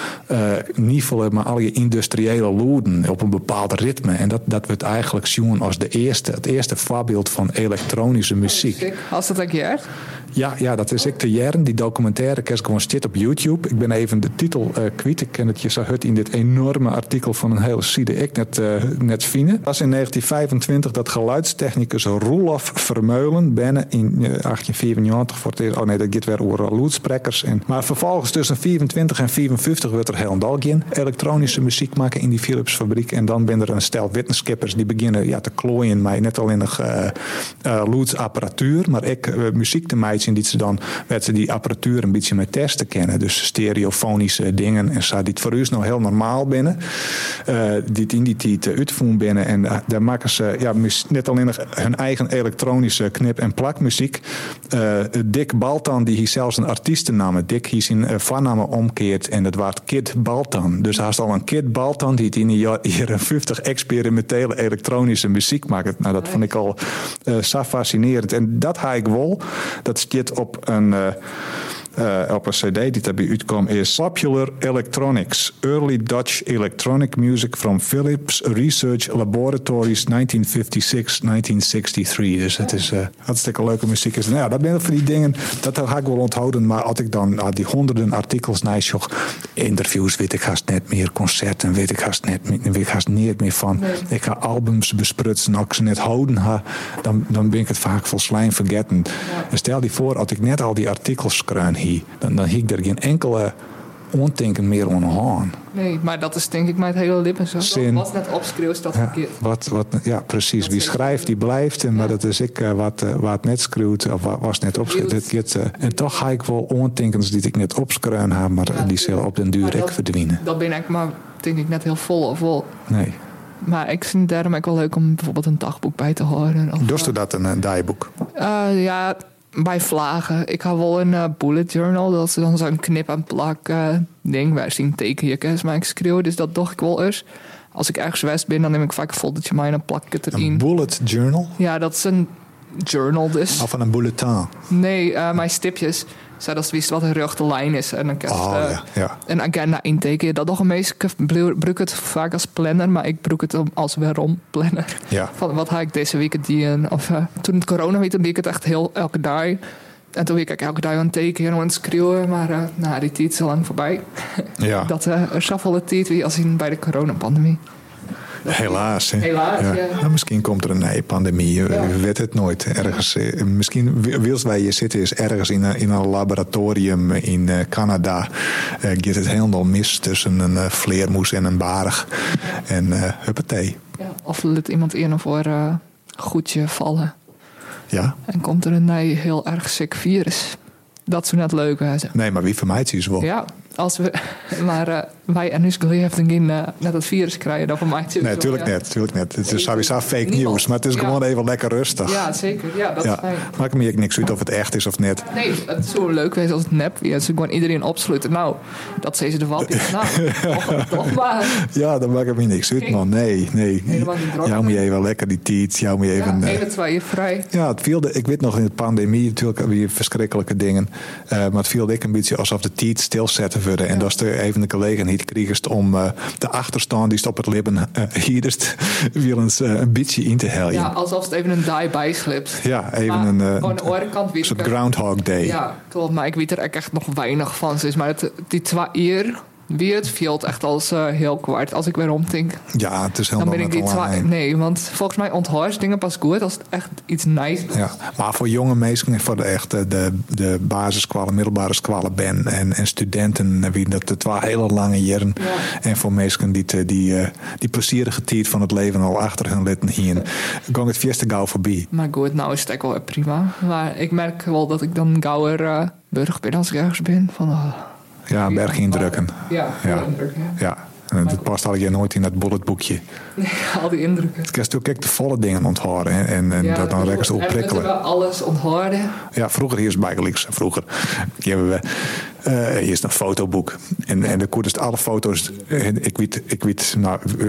nievelen met alle industriële loeden op een bepaald ritme. En dat, dat werd eigenlijk zien als de eerste, het eerste voorbeeld van elektronische muziek. Als dat een keer? Ja, ja, dat is ik te jaren. Die documentaire kerst gewoon zit op YouTube. Ik ben even de titel uh, kwijt. Ik ken het je zo het in dit enorme artikel van een hele side ik net, uh, net vinden. Was in 1925 dat geluidstechnicus Roelof Vermeulen binnen in uh, 1894 voor het eerst. Oh nee, dat gaat weer over. En, maar vervolgens tussen 24 en 55 werd er helemaal geen elektronische muziek maken in die Philips fabriek. En dan ben er een stel wetenskappers die beginnen ja, te klooien met net alleen nog uh, luidsapparatuur, maar ik muziek te maken die ze dan werd ze die apparatuur een beetje met testen kennen. Dus stereofonische dingen. En staat dit voor u nou heel normaal binnen. Uh, dit in die tijd uitvoeren binnen. En uh, daar maken ze ja, net alleen nog hun eigen elektronische knip- en plakmuziek. Dick Baltan, die hier zelfs een artiestennaam. Dick hier zijn voornaam omkeert. En dat was Kid Baltan. Dus is al een Kid Baltan die in de jaren 50 experimentele elektronische muziek maakt. Nou, dat vond ik al zo fascinerend. En dat ga ik wel. Dat zit op een, uh, op een cd die daarbij uitkwam is Popular Electronics, Early Dutch Electronic Music from Philips Research Laboratories 1956-1963. Dus het is uh, hartstikke leuke muziek. Is. Nou ja, dat ben voor die dingen, dat ga ik wel onthouden. Maar als ik dan uh, die honderden artikels nice, joh, interviews weet ik haast net meer, concerten weet ik haast net weet ik haast niet meer van. Nee. Ik ga albums besprutsen, als ik ze net houden ha, dan, dan ben ik het vaak vol slijm vergeten. Ja. Stel je voor, als ik net al die artikels kruin hier, dan, dan hie ik er geen enkele ontinken meer onhaan. Nee, maar dat is denk ik mijn hele lippen zo. Zin. Wat net opschreeuwt, is dat Ja, verkeerd. wat, wat, ja, precies. Dat Wie schrijft, die blijft. En maar dat is ik eh, wat, eh, wat net schreeuwt of wat was net opschreeuwt. Eh, en toch ga ik wel ontinkens die ik net opschreeuwen heb, maar Ja, die zullen op den duur ik dat- verdwijnen. Dat ben ik maar, denk ik, net heel vol of vol. Nee. Maar ik vind het daarom ook wel leuk om bijvoorbeeld een dagboek bij te horen. Of, Doe je dat een, een dagboek? Eh, ja, bij vlagen. Ik had wel een eh, bullet journal. Dat is dan zo'n knip en plak eh, ding. Waar zien tekenjes maar ik schreeuw. Dus dat doe ik wel eens. Als ik ergens west ben, dan neem ik vaak een foldertje mee en dan plak ik het Een erin. bullet journal? Ja, dat is een journal dus. Of een bulletin? Nee, eh, mijn stipjes. Zodat wist wat een rechte lijn is. En dan kan Oh je, eh, ja, ja. een agenda intekenen. Dat nog een meest. Ik gebruik het vaak als planner, maar ik gebruik het als waarom planner. Ja. Van wat ga ik deze week doen? Of eh, toen het corona werd, deed ik het echt heel elke dag. En toen werd ik elke dag aan het tekenen en aan het schreeuwen. Maar eh nou, die tijd is al lang voorbij. ja. Dat er zoveel de tijd weer als in bij de coronapandemie. Helaas. Hè? Helaas, ja. Nou, misschien komt er een nieuwe pandemie. Ja. We weten het nooit. Ergens, eh, misschien wils wij hier zitten is ergens in een, in een laboratorium in eh, Canada. eh gaat het helemaal mis tussen een vleermoes en een barg. En eh huppatee. Ja. Of laat iemand in of voor eh goedje vallen. Ja? En komt er een nee, heel erg sick virus. Dat zou net leuk zijn. Nee, maar wie vermijdt ze wel? Ja, als we, maar wij en Nuskel heeft geen eh, net het virus krijgen, dan voor mij Nee, zo, natuurlijk ja. net. Natuurlijk net. Het is sowieso fake Niemand. nieuws, maar het is Ja. gewoon even lekker rustig. Ja, zeker. Ja, dat is fijn. Maakt me niks uit of het echt is of net. Nee, het zou leuk wezen als het nep is. Ze gewoon iedereen opsluiten. Nou, dat zei ze de wapjes. Nou, toch, toch maar. Ja, dan maakt me niks uit, man. Nee, nee. Helemaal niet. Jou moet je even lekker die tiet. Jou moet je even... Ja, eh, twee vrij. Ja, het viel de, ik weet nog in de pandemie natuurlijk weer verschrikkelijke dingen. Eh, maar het viel ik een beetje alsof de tijd stilzetten worden. En dat is er even de gelegenheid kreegst om eh, de achterstand die op het lippen uh, hierst weer eens eh, een beetje in te helden. Ja, Ja, alsof het even een die bijslipt. even Maar een, eh, aan de andere kant weet soort ik- Groundhog Day. Ja, klopt. Maar ik weet er echt nog weinig van. Dus, maar het, die twee uur weer het viel echt als eh, heel kwart. Als ik weer omdenk. Ja, het is Dan helemaal ben ik die twee... online. Nee, want volgens mij onthoort dingen pas goed als het echt iets nice is. Ja, maar voor jonge mensen en voor de echte de, de basiskwalen, middelbare kwalen ben en, en studenten, eh, wie dat de twee hele lange jaren. Ja. En voor mensen die te- die, eh, die plezierige tijd van het leven al achter hun litten hier, ging het fiesta gauw voorbij. Maar goed, nou is het ook wel prima. Maar ik merk wel dat ik dan gauwer eh burg ben als ik ergens ben. Van, oh, Ja, berg indrukken. Ja, indruk, ja. Ja, en dat past al je nooit in dat bulletboekje. Al die indrukken. Het kan natuurlijk ook de volle dingen onthouden en, en, en Ja, dat dan lekker zo prikkelen. we alles onthouden. Ja, vroeger hier is bijgelijks. Vroeger hebben we eh, hier is een fotoboek. En, en de koerst alle foto's. eh, ik weet, ik weet nou, eh,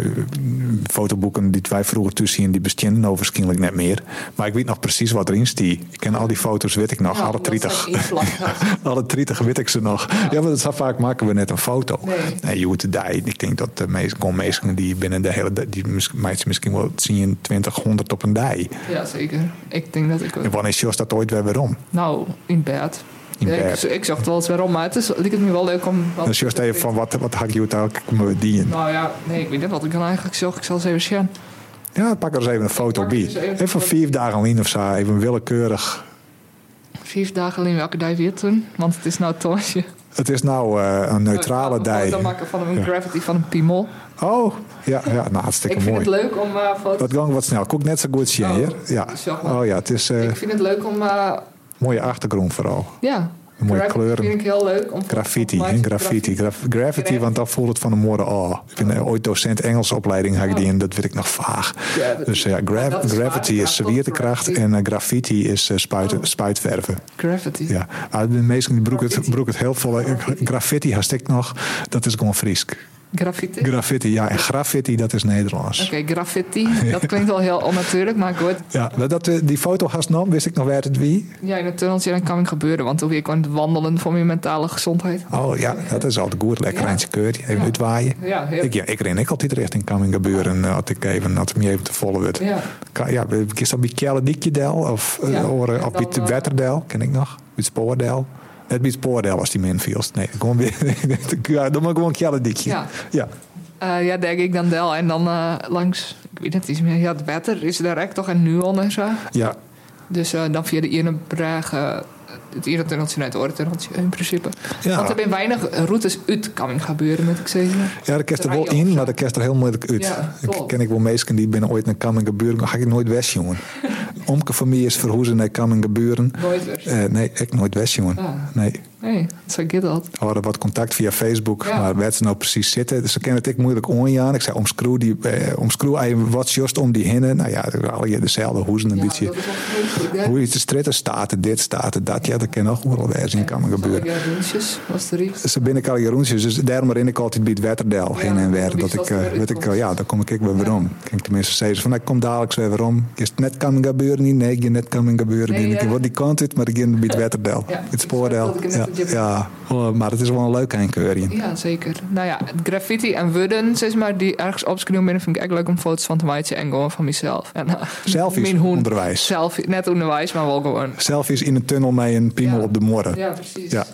fotoboeken die wij vroeger tussen zien, die bestaan waarschijnlijk net meer. Maar ik weet nog precies wat erin stie. Ik ken al die foto's, weet ik nog. Ja, alle dat 30. zijn invlakken. alle 30 weet ik ze nog. Ja, maar dat vaak maken we net een foto. Nee. En je moet die. Ik denk dat de meeste mensen die binnen de hele. die meiden misschien wel 10, 20, 100 op een dij. Ja, zeker. Ik denk dat ik... En wanneer is dat ooit weer weer om? Nou, in bed. In Ja, bed. Ik, ik zag het wel eens waarom, maar het is lijkt het me wel leuk om... wat- Dan just even van wat, wat had je het moeten dienen. Nou ja, nee, ik weet niet wat ik dan eigenlijk zag. Ik zal eens even zien. Ja, pak er eens even een foto bij. even een Even vijf dagen in of zo, even willekeurig. Vijf dagen in welke dag weer toen? Want het is nou toosje. Het is nou eh, een neutrale Een dij. foto maken van een gravity van een piemel. Oh, ja, ja nou hartstikke Ik vind mooi. het leuk om uh, foto's... Dat ging wat snel. Koek net zo goed zien Oh, hier. Ja. maar. Oh ja, het is eh Ik vind het leuk om... eh, mooie achtergrond vooral. ja. Mooie kleuren. vind ik heel leuk. Om Graffiti, om- graffiti. Graf- Graffiti, want dan voelt het van de moorden oh. Ik ben eh, ooit docent Engelse opleiding had ik die en dat weet ik nog vaag. Dus ja, gra- Dat is gravity is zwiertekracht en eh, graffiti is eh, spuit, Oh. spuitverven. Gravity. Ja, maar de meesten broek het, Graffiti. broek het heel vol. eh, Graffiti had ik nog, dat is gewoon Fries. Graffiti? Graffiti, ja, en graffiti, dat is Nederlands. Oké, graffiti. Dat klinkt wel heel onnatuurlijk, maar goed. Ja, dat- dat, eh, die foto had nam, wist ik nog waar het wie. Ja, in een tunneltje dan kan het gebeuren, want toen weer kon het wandelen voor mijn mentale gezondheid. Oh ja, dat is altijd goed. Lekker Ja. keurtje, even Ja. uitwaaien. Ja, heel- Ik, ja, ik ren ik altijd richting Coming gebeuren eh, als ik even, als het me even te volle wordt. Ja. Kan- Ja, kies op die Kjelle Diekjedel of eh, Ja, dan, die eh, Wetterdel, ken ik nog. Bij het Spoordel. Het Spoordel als die min viel. Nee, gewoon weer. dan maar gewoon Kjelle Diekje. Ja. ja. Eh, ja, denk ik dan wel. En dan eh, langs, ik weet het iets meer, ja, het wetter is direct toch en Nuon en zo. Ja, Dus eh, dan via de ene het andere tunneltje in principe. Ja. Want er zijn weinig routes uit kan gebeuren, moet ik zeggen. Ja, daar kerst er wel in, maar daar kerst er heel moeilijk uit. Ja, ik ken ik wel mensen die binnen ooit naar Kammingeburen, dan ga ik nooit weg, jongen. Omke van mij is verhoezen naar Kammingeburen. Nooit weer. Eh nee, ik nooit weg, jongen. Ah. Nee. Nee, zo gaat dat. We hadden wat contact via Facebook, Ja. maar waar ze nou precies zitten. Dus ze kennen het ik moeilijk onjaan. Ik zei, omschroe die, eh, omschroe even wat just om die hinnen. Nou ja, al je dezelfde hoezen een Ja, beetje. Hoe je te stritten staat, dit staat, dat. Ja, dat kan ook wel weer zien kan gebeuren. Was er iets. Ze binnen Calgaroensjes, dus daarom ren ik altijd bij het Wetterdel heen en weer. Dat ik, eh, weet ik, eh, ja, dan kom ik weer weer om. Ik tenminste zeggen van, ik kom dadelijk weer om. Is net kan gebeuren niet? Nee, ga net kan gebeuren. Ik word die kant uit, maar ik ga bij het Wetterdel. Het spoordel. Ja, ja, oh, maar het is wel een leuk eindkeurje. Ja, zeker. Nou ja, graffiti en wudden, zeg maar, die ergens opschreeuwen binnen, vind ik echt leuk om foto's van te maken en gewoon van mezelf. En, uh, Selfies hoen- onderwijs. Selfie, net onderwijs, maar wel gewoon. Selfies in een tunnel met een piemel Ja. op de morren. Ja, precies. Ja.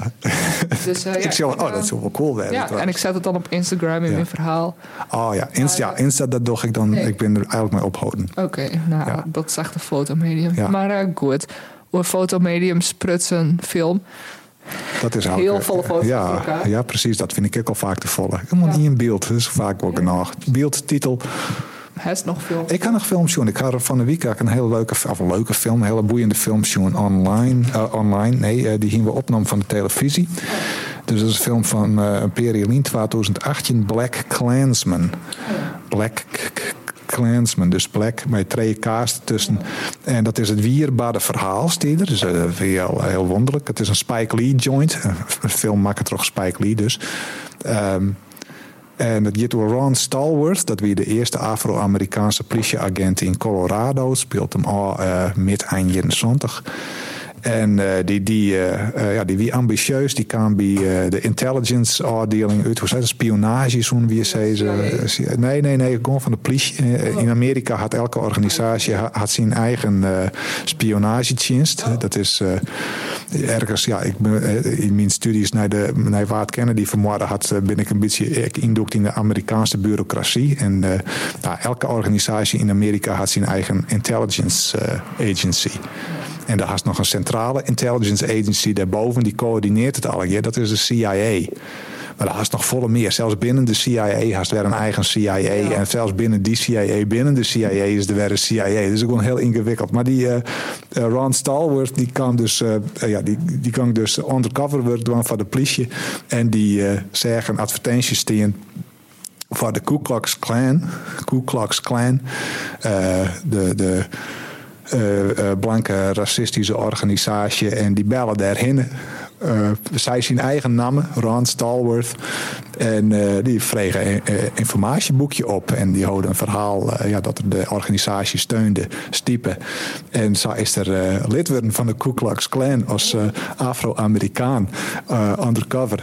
Dus, eh, ja, ik zie oh, eh, dat is wel cool. Werden, Ja, en ik zet het dan op Instagram in mijn verhaal. Oh ja, Insta, ja, Insta dat doe ik dan. Nee. Ik ben er eigenlijk mee ophouden. Oké, nou, dat is echt een fotomedium. Maar eh, goed. Een fotomedium sprutsen film. Dat is Heel eigenlijk, volle foto's ja, elkaar. Ja, precies. Dat vind ik ook al vaak te volle. Helemaal Ja. niet in beeld. Dat is vaak wel genoeg. Beeld, titel. Hij is nog. Ik ga nog films zien. Ik er van de week ook een hele leuke, of een leuke film, een hele boeiende film zien online. eh, online. Nee, eh, die gingen we opnemen van de televisie. Dus dat is een film van eh Periolien 2018, Black Klansman. Black Klansman, dus Black met twee kaas tussen. En dat is het wierbare verhaal, er. Dus eh, heel, wonderlijk. Het is een Spike Lee joint. Een filmmaker toch Spike Lee dus. Ehm, en dat gaat Ron Stallworth, dat wie de eerste Afro-Amerikaanse politieagent in Colorado, speelt hem al eh mid eind jaren 70. En eh, die, die, eh, eh, ja, die wie ambitieus, die kan bij de intelligence afdeling uit, hoe zei dat, spionage, zo'n wie ze. Nee, nee, nee, gewoon van de politie. In Amerika had elke organisatie ha- had zijn eigen spionagedienst. Dat is ergens, ja, ik ben, in mijn studies naar, de, naar Waard Kennedy vermoorden had, ben ik een beetje ik indukt in de Amerikaanse bureaucratie. En nou, elke organisatie in Amerika had zijn eigen intelligence agency. En daar is nog een centrale intelligence agency daarboven, die coördineert het al. Ja, dat is de CIA. Maar daar is nog volle meer. Zelfs binnen de CIA haast weer een eigen CIA. En zelfs binnen die CIA, binnen de CIA is er weer een CIA. Dat is gewoon heel ingewikkeld. Maar die eh, eh, Ron Stallworth, die kan dus, eh, ja, die, die kan dus undercover work doen voor de politie. En die eh, zeggen advertenties tegen voor de Ku Klux Klan. Ku Klux Klan. de, de blanke racistische organisatie. En die bellen daarheen. Eh, zij zijn eigen namen, Ron Stallworth. En eh, die vregen een eh, informatieboekje op. En die houden een verhaal ja, dat de organisatie steunde, stiepen. En zo is er lid worden van de Ku Klux Klan als Afro-Amerikaan undercover.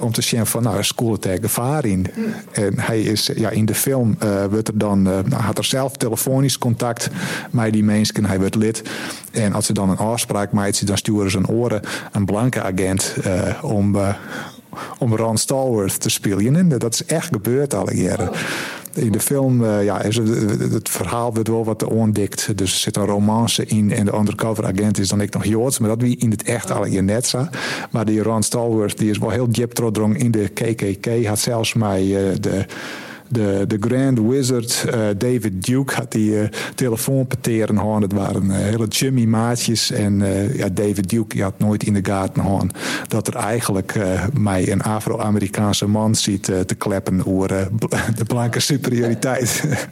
om te zien van, nou, school tegen gevaar in. En hij is, ja, in de film wordt er dan, nou, had er zelf telefonisch contact met die mensen. Hij werd lid. En als ze dan een afspraak maakt, dan sturen ze een oren een blanke agent eh, om, eh, om Ron Stallworth te spelen. En dat is echt gebeurd alle jaren. In de film eh, ja, is het, verhaal wordt wel wat ontdekt. Dus er zit een romance in. En de undercover agent is dan ik nog Joods. Maar dat wie in het echt alle je net zo. Maar die Ron Stallworth die is wel heel diep in de KKK. Had zelfs mij de de, de Grand Wizard eh, David Duke had die eh telefoonpeteren gehad. Het waren eh, hele Jimmy maatjes. En eh, ja, David Duke had nooit in de gaten gehad dat er eigenlijk eh, mij een Afro-Amerikaanse man ziet eh, te kleppen over eh, de blanke superioriteit.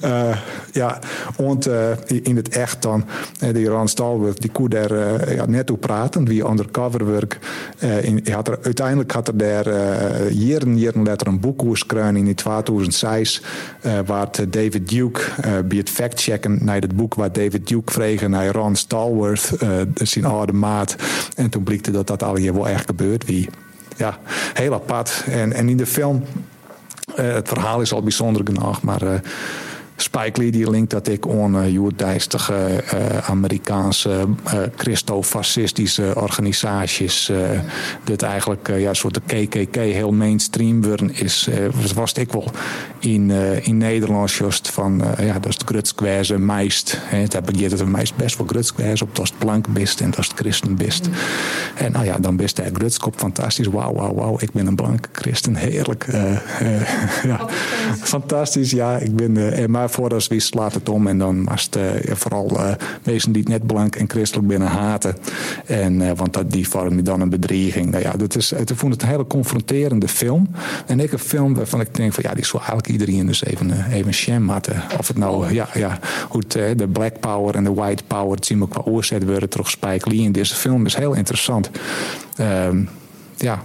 Eh, ja, want eh, in het echt dan, eh, die Ron Stallworth, die kon daar ja, net toe praten, wie undercover werk. Eh, in, had er, uiteindelijk had er daar jaren, jaren later een boek in 2006, eh, waar David Duke bij het factchecken naar het boek waar David Duke vreeg naar Ron Stallworth, eh, zijn oude maat. En toen blikte dat dat al hier wel echt gebeurd wie. Ja, heel apart. En, en in de film, het verhaal is al bijzonder genoeg, maar... eh, Spike Lee die linkt dat ik aan uh, joerdijstige uh, Amerikaanse uh, christofascistische organisaties. Uh, dit eigenlijk ja, een soort de KKK heel mainstream worden is. Was ik wel in, in Nederland juist van ja, dat is de grutskwijze meist. Het heb ik het meest best wel grutskwijze op dat het blank bist en dat het christen bist. En nou ja, dan best hij grutskop fantastisch. Wauw, wauw, wauw. Ik ben een blanke christen. Heerlijk. ja. Fantastisch, ja. Ik ben, maar voordat wie slaat het om en dan was het uh, vooral uh, wezen die het net blank en christelijk binnen haten. En, uh, want dat, die vormde dan een bedreiging. Nou ja, dat is, ik vond het een hele confronterende film. En ik een film waarvan ik denk van ja, die zou eigenlijk iedereen dus even, even sham hadden. Of het nou, ja, ja hoe het, de black power en de white power, het zien we qua oorzet worden terug Spike Lee in deze film is heel interessant. Um, ja.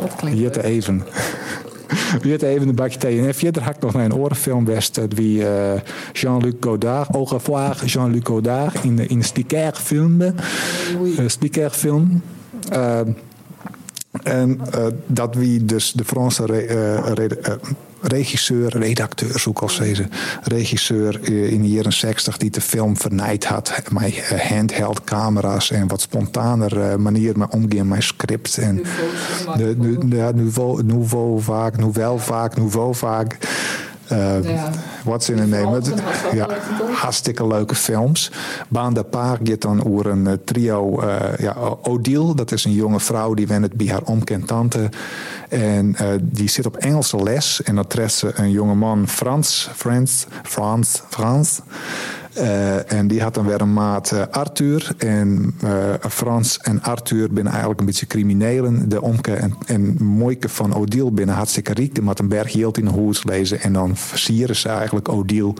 Dat klinkt even. Weer even een bakje thee. En verder had ik nog naar een orenfilm west. Wie uh, Jean-Luc Godard, au revoir Jean-Luc Godard in de, in Sticker film. Uh, Sticker film. Uh, en uh, dat wie dus de Franse re, re, regisseur, redacteur, zoek als deze regisseur in de jaren 60 die de film vernijd had met handheld camera's en wat spontaner manier met omgaan met script en de, de, ja, nouveau, nouveau vaak, nouveau vaak. Uh, ja. What's in a name? Ja, hartstikke leuke films. Baan de Paar gaat dan over een uh, trio. Uh, ja, Odile, dat is een jonge vrouw die wennet bij haar omkend tante. En die zit op Engelse les. En dan treft ze een jonge man, Frans. Frans, Frans, Frans. Uh, en die had dan weer een maat uh, Arthur. En uh, Frans en Arthur binnen eigenlijk een beetje criminelen. De Omke en, en Moike van Odile binnen hartstikke riek. Die moet een berg in de hoes lezen. En dan versieren ze eigenlijk Odile.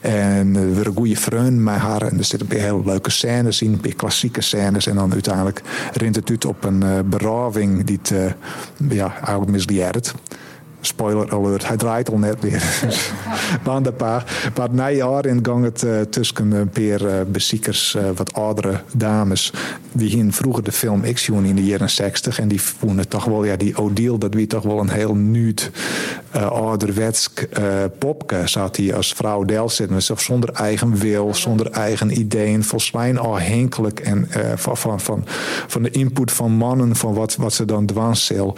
En weer een goede vreun met haar. En er zitten een hele leuke scènes in. Een klassieke scènes. En dan uiteindelijk rint het uit op een beraving die het ja, eigenlijk misleerd. Spoiler alert, hij draait al net weer. maar een paar. Maar na jaar in gang het uh, tussen een paar uh, beziekers, uh, wat oudere dames. Die hier vroeger de film X in de jaren 60. En die vonden toch wel, ja, die Odile, dat wie toch wel een heel nuut, ouderwets popke. Zat hij als vrouw Del zitten. Zonder eigen wil, zonder eigen ideeën. Volgens afhankelijk en van, van, van, van de input van mannen, van wat, wat ze dan dwanszeel.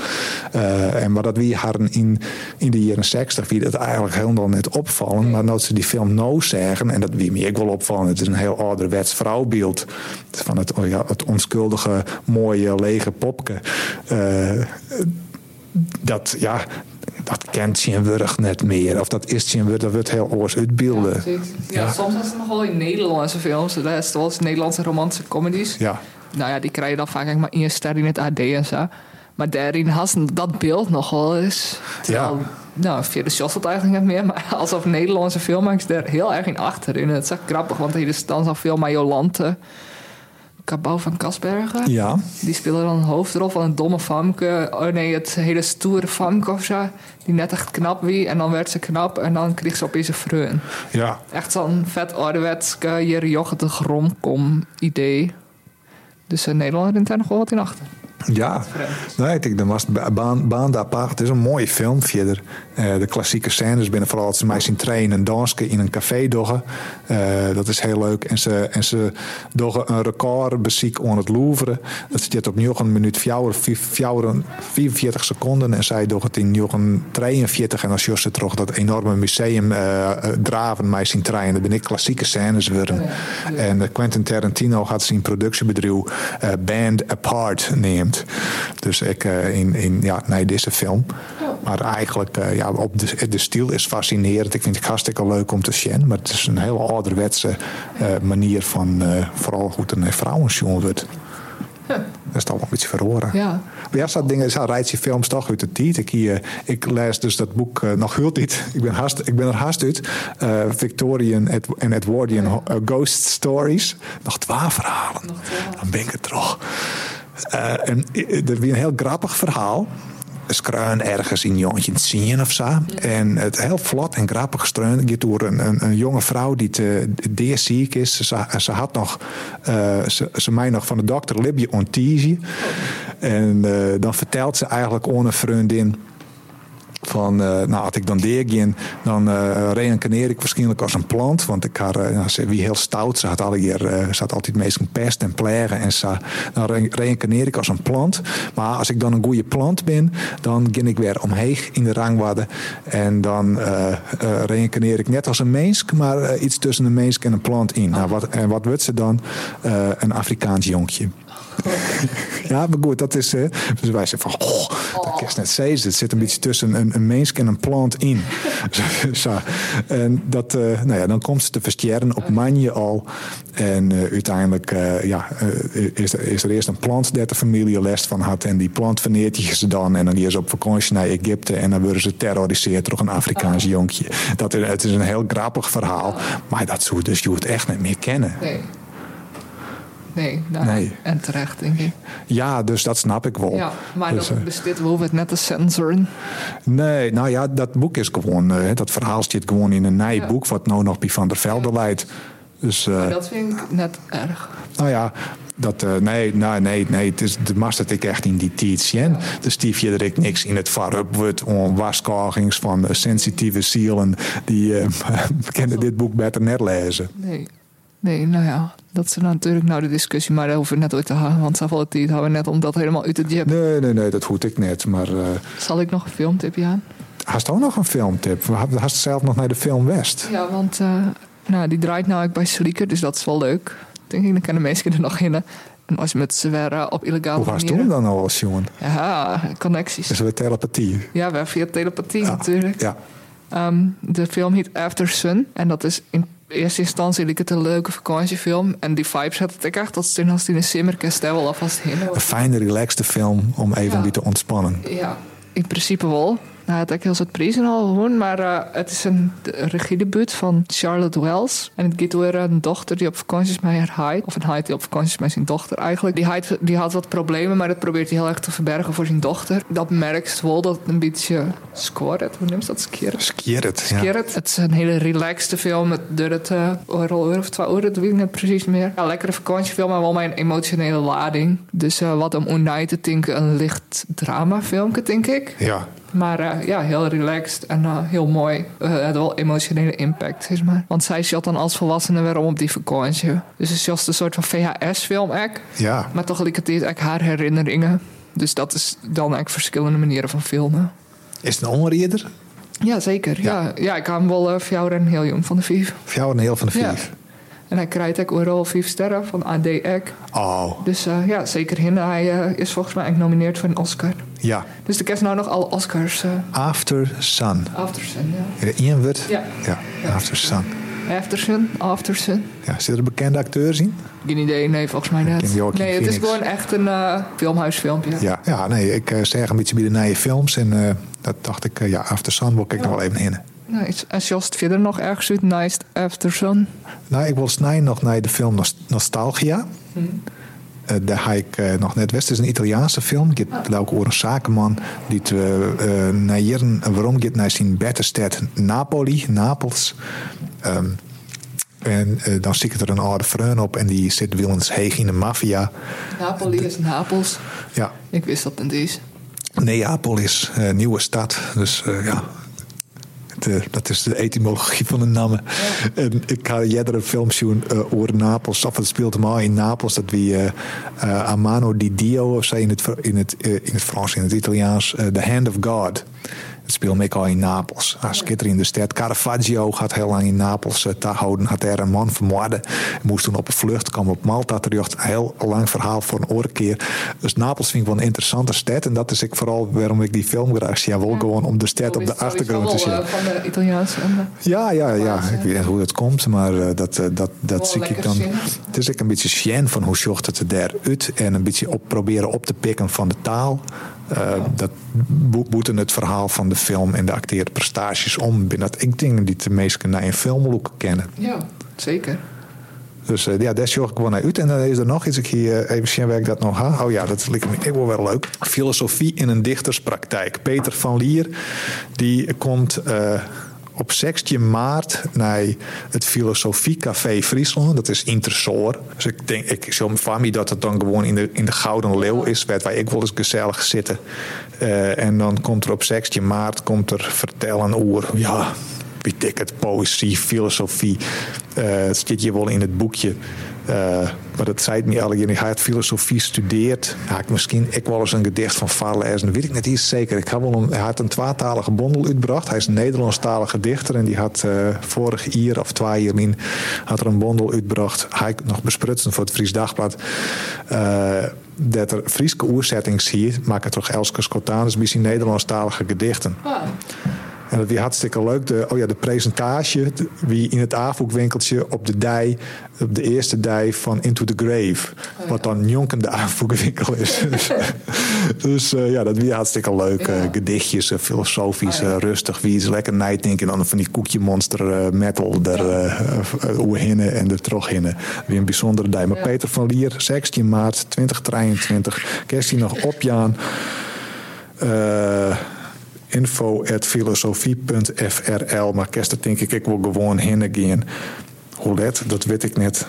en maar dat wie haar in in de jaren 60 wie dat eigenlijk helemaal net opvallen. Maar dat ze die film no zeggen, en dat wie me ik wel opvallen, het is een heel ouderwets vrouwbeeld. Van het, oh ja, het onschuldige, mooie, lege popke. Uh, dat, ja, dat kent Sjenwurg net meer. Of dat is Sjenwurg, dat wordt heel oors uitbeelden. Ja, ja, ja, soms is het nog wel in Nederlandse films. Eens Nederlandse romantische comedies. Ja. Nou ja, die krijg je dan vaak maar één ster in het AD en zo. Maar daarin had dat beeld nog wel eens. Terwijl, ja. Nou, via de shot het eigenlijk niet meer. Maar alsof Nederlandse filmmakers er heel erg in achter. En het is echt grappig, want hier is dan veel met Jolante. Cabau van Kasbergen. Ja. Die speelde dan een hoofdrol van een domme famke. Oh nee, het hele stoere famke of zo. Die net echt knap wie. En dan werd ze knap en dan kreeg ze opeens een vreun. Ja. Echt zo'n vet ouderwetske, de grondkom idee. Dus in Nederland rent daar nog wel wat in achter. Ja, nee, ik denk, dan was baan, baan apart. Het is een mooie film. Uh, de klassieke scènes binnen vooral als ze mij zien trainen en dansen in een café doggen. Uh, dat is heel leuk. En ze, en ze doggen een record beziek aan het Louvre. Dat zit op een minuut 44 seconden. En zij doggen het in 43. En als ze terug dat enorme museum uh, draven mij zien trainen. Dat ben ik klassieke scènes worden. En Quentin Tarantino gaat zijn productiebedrijf Band Apart Dus ik uh, in, in ja, nee, deze film. Maar eigenlijk, uh, ja, op de, de stijl is fascinerend. Ik vind het hartstikke leuk om te zien. Maar het is een hele ouderwetse uh, manier van vooral goed een vrouwensjoen wordt. Ja. Dat is toch wel een beetje verhoren. Ja. Maar ja, dat dingen, rijdt je films toch uit de tijd. Ik, hier, ik lees dus dat boek uh, nog heel niet. Ik ben, haast, ik ben er haast uit. Uh, Victorian en Edwardian Ghost Stories. Nog twaalf verhalen. Nog twaalf. Dan ben ik er toch. Uh, en er weer een heel grappig verhaal. Skruin ergens in Joontje zien of zo. En het heel vlot en grappig gestreund gaat door een, een, een, jonge vrouw die te ziek is. Ze, ze had nog, uh, ze, ze mij nog van de dokter Libje ontizie. En uh, dan vertelt ze eigenlijk aan een vriendin van, uh, nou, als ik dan deer dan uh, reïncarneer ik waarschijnlijk als een plant. Want ik had, uh, nou, ze wie heel stout, ze had, alle uh, ze had altijd meestal pest en plegen. En ze, dan re reïncarneer ik als een plant. Maar als ik dan een goede plant ben, dan ging ik weer omheen in de rangwaarde. En dan reïncarneer ik net als een mens, maar iets tussen een mens en een plant in. Nou, wat, en wat wordt ze dan? een Afrikaans jonkje. ja, maar goed, dat is. Uh, dus wij zeggen van. Oh, dat is net zeggen. Het zit een beetje tussen een, een mens en een plant in. Zo. En dat, uh, nou ja, dan komt ze te verstjeren op manje al. En uh, uiteindelijk ja, is, er, is er eerst een plant dat de familie last van had. En die plant vernietigt ze dan. En dan gaan ze op vakantie naar Egypte. En dan worden ze terroriseerd door een Afrikaans oh. jonkje. Dat is, het is een heel grappig verhaal. Maar dat zou dus je het echt niet meer kennen. Nee. Nee, nou, nee. En terecht, denk ik. Ja, dus dat snap ik wel. Ja, maar dus, dat besteedt wel het net te censoren. Nee, nou ja, dat boek is gewoon... Uh, dat verhaal zit gewoon in een nijboek... Ja. wat nou nog bij Van der Velde leidt. Dus, uh, dat vind ik net erg. Nou ja, dat, uh, nee, nee, nee, nee, het is de mast dat ik echt in die tijd. Ja. Dus stief je er ik niks in het varp wordt om waskogings van sensitieve zielen die uh, kennen dit boek beter net lezen. Nee. Nee, nou ja, dat is natuurlijk nou de discussie, maar daar hoeven we net ooit te gaan. Want tijd hebben we net om dat helemaal uit te jeb. Nee, nee, nee, dat hoed ik net. Maar, uh, Zal ik nog een filmtipje aan? Hast ook nog een filmtip? Hast zelf nog naar de film West? Ja, want uh, nou, die draait nou ook bij Slieker, dus dat is wel leuk. Denk ik, dan kunnen mensen er nog in. En als je met zweren op illegale Hoe was toen dan al als jongen? Ja, connecties. Is weer telepathie? Ja, we via telepathie ja. natuurlijk. Ja. Um, de film heet After Sun. En dat is in eerste instantie leek het een leuke vakantiefilm. En die vibes had ik echt dat toen als die in een simmerkast wel alvast heen. Een fijne, relaxte film om even ja. te ontspannen. Ja, in principe wel. Nou, het is heel soort prijzen al gewoon, maar uh, het is een regiedebuut van Charlotte Wells. En het gaat over een dochter die op vakantie is met haar heid. Of een heid die op vakantie is met zijn dochter eigenlijk. Die heid die had wat problemen, maar dat probeert hij heel erg te verbergen voor zijn dochter. Dat merkt wel dat het een beetje scoret. Hoe noemt dat? Skieret? Skieret, ja. Het is een hele relaxte film. Het duurt uh, een uur of twee uur, dat weet ik niet precies meer. Ja, lekkere vakantiefilm, maar wel met een emotionele lading. Dus uh, wat om onnight te denken, een licht dramafilmpje, denk ik. Ja. Maar uh, ja, heel relaxed en uh, heel mooi. Uh, het wel emotionele impact, zeg maar. Want zij zat dan als volwassene weer om op die vakantie. Dus het is juist een soort van VHS-film, Ja. Maar tegelijkertijd ook haar herinneringen. Dus dat is dan eigenlijk verschillende manieren van filmen. Is het een onreder? Ja, zeker. Ja, ja, ja ik hem wel uh, voor en heel jong van de vijf. Voor jou een heel van de vijf? Ja. En hij krijgt ook overal vijf sterren van AD Ek. Oh. Dus uh, ja, zeker hin. Hij uh, is volgens mij genomineerd voor een Oscar. Ja. Dus de kerst nou nog alle Oscars. Uh... After Sun. After Sun, ja. Ian wordt? Ja. ja. ja. After Sun. After Sun, After Sun. Ja, zitten er bekende acteurs in? Geen idee, nee, volgens mij niet. Nee, het is gewoon echt een filmhuisfilmpje. Ja, ja nee, ik zeg een beetje bij de nieuwe films. En dat dacht ik, ja, After Sun wil ik ja. nog wel even in. Nice. En Jost verder nog ergens uit Nice After Sun? Nou, ik wil snijden nog naar de film Nostalgia. Hmm. Uh, daar ga ik uh, nog net west. Het is een Italiaanse film. Het gaat ook over een zakenman die te, uh, naar hier waarom gaat naar zijn betterstad Napoli, Napels. Um, en dan zie ik er een oude vriend op en die zit willens heeg in de maffia. Napoli is Napels. Ja. Ik wist dat niet eens. Neapolis, uh, nieuwe stad. Dus ja, de, dat is de etymologie van de naam. Ja. En ik ga jij een film zien uh, over Napels. Of het speelt maar in Napels. Dat wie uh, uh, Amano di Dio, of zei in het, in het, in het Frans, in het Italiaans, The Hand of God. Het speelt me al in Napels. Als skitter in de stad. Caravaggio gaat heel lang in Napels uh, te houden. Had er een man vermoorden. Moest toen op een vlucht komen op Malta terug. Heel lang verhaal voor een oorkeer. Dus Napels vind ik wel een interessante stad. En dat is ik vooral waarom ik die film graag zie. Ja, gewoon om de stad op de achtergrond te zien. Van de Italiaanse. Ja, ja, ja. Ik weet niet hoe dat komt. Maar uh, dat, uh, dat, dat zie ik dan. Zien. Het is ik een beetje sjen van hoe zocht het er uit. En een beetje op, proberen op te pikken van de taal. Uh, dat boeten het verhaal van de film en de acteerde prestaties om. Dat ik denk die de meesten naar een filmlook kennen. Ja, zeker. Dus uh, ja, daar zorg ik gewoon naar uit. En dan is er nog iets, ik hier even zien waar ik dat nog ha. Oh ja, dat lijkt me ik wel wel leuk. Filosofie in een dichterspraktijk. Peter van Lier, die komt uh, op 16 maart naar het Filosofie Café Friesland. Dat is Intersoor. Dus ik denk, ik zou van me dat het dan gewoon in de, in de Gouden Leeuw is, waar ik wel eens gezellig zitten. Uh, en dan komt er op 16 maart komt er vertellen over, ja, weet ik het, poëzie, filosofie. Uh, het zit hier wel in het boekje. Uh, maar dat zei het me al. Hij had filosofie studeerd. Had misschien ik wel eens een gedicht van voorlezen. weet ik net iets zeker. Ik had wel een, hij had een tweetalige bondel uitgebracht. Hij is een Nederlandstalige dichter. En die had uh, vorig jaar of twee jaar in, had er een bondel uitgebracht. Hij nog besprutsen voor het Fries Dagblad. Uh, dat er Frieske oerzettings hier, maak het toch Elske Scotanus, misschien Nederlandstalige gedichten. Ah. En dat was hartstikke leuk. De, oh ja, de presentatie wie in het aanvoegwinkeltje op de dij, op de eerste dij van Into the Grave. Oh wat dan jonkende aanvoegwinkel is. dus uh, ja, dat was hartstikke leuk. Ja. Uh, gedichtjes, uh, filosofisch, oh, ja. rustig. Wie is lekker night en dan van die koekje monster metal er uh, hinnen en er terug hinnen. Weer een bijzondere dij. Maar Peter van Lier, 16 maart 2023. Kerst hij nog opjaan. Uh, info.filosofie.frl. Maar kerst denk ik, ik wil gewoon heen gaan. Hoe let, dat weet ik net.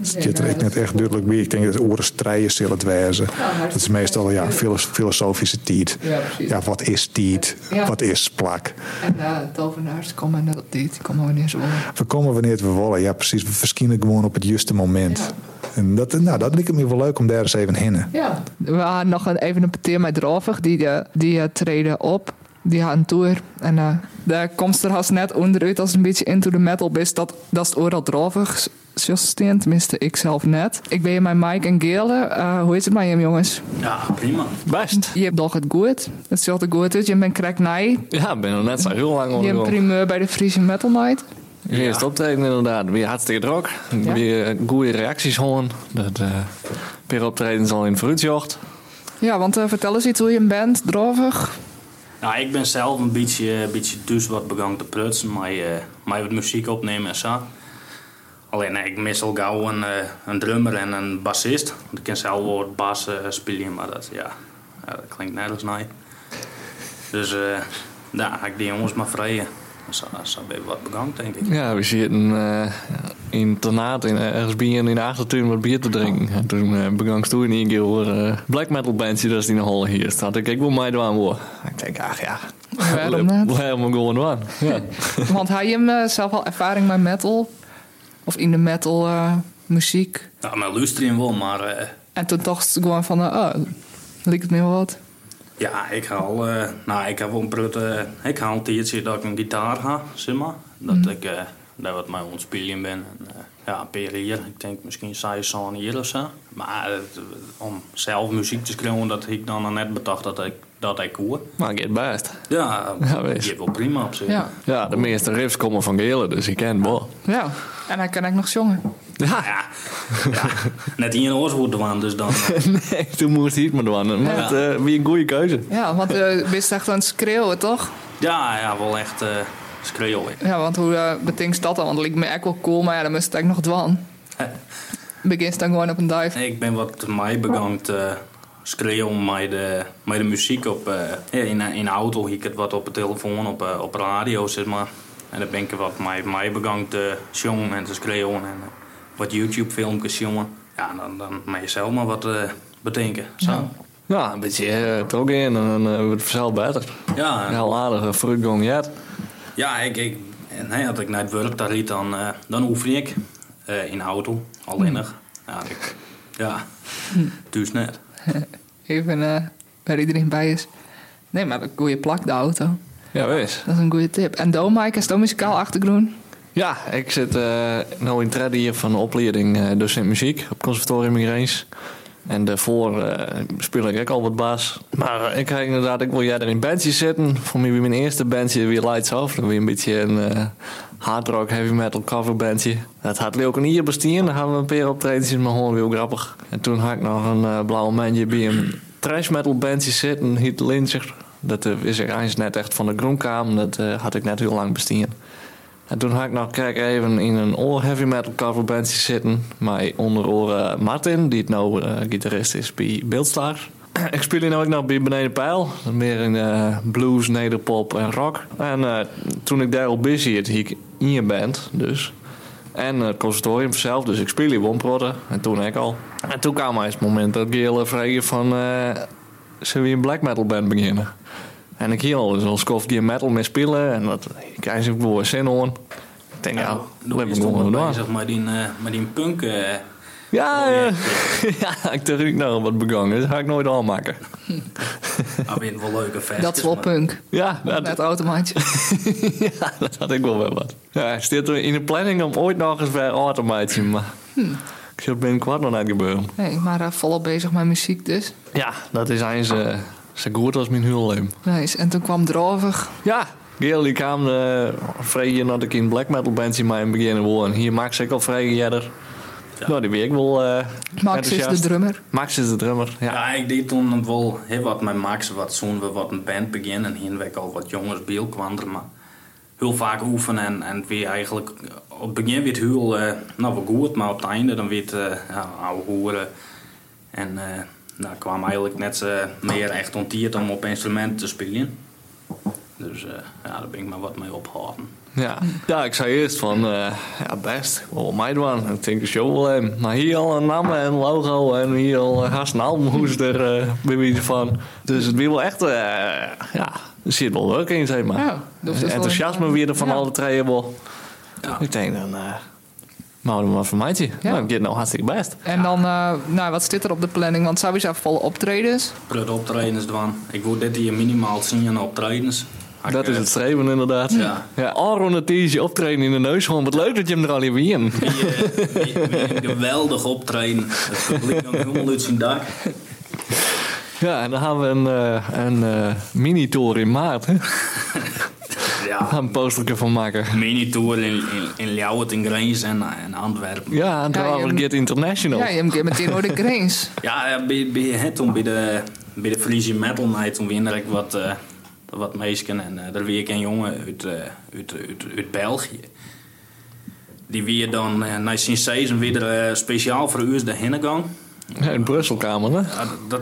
Zit er ik net echt duidelijk bij. Ik denk dat oren strijden zullen het wezen. dat is meestal ja, filosofische tijd. Ja, wat is tijd? Wat is plak? En uh, tovenaars komen dat tijd. Komen wanneer ze willen. We komen wanneer we willen. Ja, precies. We verschijnen gewoon op het juiste moment. En dat, nou, dat lijkt me wel leuk om daar eens even heen. Ja. We hadden nog even een peteer met Drovig. Die, uh, die uh, treden op die gaan tour. En uh, daar komt er haast net onderuit als een beetje into the metal bent. Dat, dat is het oral drovig. Justin, tenminste ik zelf net. Ik ben hier met Mike en Gele. Uh, hoe is het met je jongens? Ja, prima. Best. Je hebt nog het goed. Het ziet er goed uit. Je bent crack nij. Ja, ik ben nog net zo heel lang onder. Je bent primeur bij de Friese Metal Night. Ja. Eerst optreden inderdaad. Weer hartstikke druk. Ja? Weer goede reacties horen. Dat uh, per optreden zal in Fruitjocht. Ja, want uh, vertel eens iets hoe je bent, drovig. Nou, ik ben zelf een beetje, beetje dus wat begonnen te prutsen, maar, uh, maar wat muziek opnemen en zo. Alleen nee, ik mis al gauw een, uh, een drummer en een bassist. Want ik kan zelf wel bas spelen, maar dat, ja, dat klinkt als nee. Dus uh, daar ik die jongens maar vrijen. Dat is bij wat denk ik. Ja, we zitten uh, in internaat in, ergens bier in de achtertuin wat bier te drinken. En toen uh, begon toen in één keer hoor, uh, black metal bandje dat is die in de holle hier staat. Ik ik wil mij doen hoor. Ik denk, ach ja. Waarom niet? Waarom gewoon doen? Ja. Want had je hem zelf al ervaring met metal? Of in de metal muziek? Nou, met luisteren wel, maar... en toen toch gewoon van, oh, lijkt het me wel wat? Ja, ik haal, uh, nou, ik heb een prutte, ik haal een tijdje dat ik een gitaar ga, zeg maar. Dat mm. ik uh, daar wat mij ontspelen ben. En, uh, ja, een paar hier, ik denk misschien zes hier of zo. Maar om zelf muziek te schrijven, dat ik dan net bedacht dat ik dat ik hoor. Maar het best. Ja, ja je wel prima op zich. Ja. ja, de meeste riffs komen van Gele, dus ik ken wel. Ja, en hij kan ik nog zongen. Ja. ja. ja. Net in je oor doen, dus dan. nee, toen moest hij het maar doen. Maar het, uh, wie een goede keuze. Ja, want uh, je bent echt aan het schreeuwen, toch? Ja, ja, wel echt uh, schreeuwen. Ja, want hoe uh, betinkt dat dan? Want het lijkt me echt wel cool, maar ja, dan moest ik nog dwan. Begint dan gewoon op een dive. Ik ben wat mij begonnen te schreeuwen met de, met de muziek op, uh, in, in de auto. Ik het wat op de telefoon, op, uh, op radio, zeg maar. En dan ben ik wat mij, mij begonnen te zongen en te schreeuwen. En uh, wat YouTube-filmpjes jongen. Ja, dan, dan mag je zelf maar wat bedenken. Zo. Ja. ja. een beetje toch in en dan wordt het vanzelf beter. Ja. Heel aardige vooruitgang, ja. Ja, ik, ik, nee, als ik naar het werk daar liet, dan, dan oefen ik in de auto, alleenig. Ja, ik, ja, dus net. Even uh, waar iedereen bij is. Nee, maar een goede plak, de auto. Ja, wees. Dat is een goede tip. En Dome, Mike, is het muzikaal achtergrond? Ja, ik zit uh, nou in het hier van de opleiding uh, docent muziek op Conservatorium in. En daarvoor uh, speel ik ook al wat baas. Maar ik ga inderdaad, ik wil jij er in bandje zitten. Voor mij wie mijn eerste bandje weer Lights Off. Dan weer een beetje een hard rock, heavy metal coverbandje. Dat had ook een hier bestien. Dan gaan we een paar optredens, maar gewoon heel grappig. En toen had ik nog een blauwe mandje bij een trash metal bandje zitten, Heat Lyncher. Dat uh, is eigenlijk net echt van de grondkamer. Dat uh, had ik net heel lang bestien. En toen had ik nog kijk even in een all heavy metal coverbandje zitten. Maar onder Martin, die het nou gitarist is bij Beeldstar. ik speel hier nou ook nog bij Beneden Pijl. Meer in eh, blues, nederpop en rock. En eh, toen ik daar al busy het hier in je band, dus. En het conservatorium zelf, dus ik speel hier womprotten. En toen ik al. En toen kwam eens het moment dat Gele vregen van... eh zullen we een black metal band beginnen? En ik hier al dus als kof die metal mee spelen. En dat ik krijg ze ook wel zin hoor. Ik denk, ja, dat heb ik wel gedaan. bezig met die, eh, die punk. eh, Ja, ja. ik dacht ik nou wat begangen. Dat ga ik nooit aanmaken. ah, weer wel leuke. Dat is wel maar- punk. Ja, dat, Met automaatje. ja, dat had ik wel wel wat. Ja, staat er in de planning om ooit nog eens bij automaatje, maar ik zie het binnenkort nog net gebeuren. Nee, maar eh, volop bezig met muziek dus. Ja, dat is eens zo goed als mijn huwelijk. Nice. En toen kwam Drovig. Ja, Geel die kwam uh, vrij dat ik in een black metal band in mijn beginnen woon. Hier Max ik al vrij jeder. Nou, die weet ik wel. eh Max is de drummer. Max is de drummer, ja. Ja, ik deed toen wel heel wat met Max, wat toen we wat een band beginnen. En hier al wat jongens bij kwam er, maar heel vaak oefenen. En, en weer eigenlijk, op het begin weer het heel, eh, nou wel goed, maar op het einde dan weer eh, ja, oude hoeren. En eh daar kwam eigenlijk net eh, meer echt ontierd om op instrumenten te spelen. Dus eh, ja, daar ben ik maar wat mee opgehouden. Ja. ja, ik zei eerst van, eh, ja best, wel mij doen. Ik denk, de show wel hem. Maar hier al een naam en logo en hier al een gast een er eh, bij wie van. Dus het wil wel echt, eh, ja, er zit wel leuk in, zeg maar. Ja, dat is wel Enthousiasme een- weer er van ja. alle treien wel. Ja. Ik denk dan, nou dan maar voor mij. Ja. Nou, ik get nou hartstikke best. En dan, eh, nou, wat zit er op de planning? Want sowieso volle optredens. Prut optredens doen. Ik wil dit hier minimaal zien optredens. Ik, Dat is eh, het streven inderdaad. Ja. Ja, Aaron het is optreden in de neus. Gewoon wat leuk dat je hem er al in wie in. Wie, eh, geweldig optreden. Het publiek kan helemaal uit zijn dak. Ja, en dan gaan we een, een mini-tour in maart. Ja, een postertje van maken. mini-tour in, in, in Ljouwert, in Grijns en, en Antwerpen. Ja, en Ja, je- Get International. Ja, je hebt meteen door de grens. Ja, eh, bij, bij, hè, toen bij de, bij de Friese Metal Night, toen winnaar ik wat, eh wat meisken. En eh daar weer ik een jongen uit, eh, uit, uit, uit België. Die weer dan eh, na zijn seizoen weer eh, speciaal voor u is daarheen gegaan. Ja, in Brussel kwamen hè? Ja, dat, dat-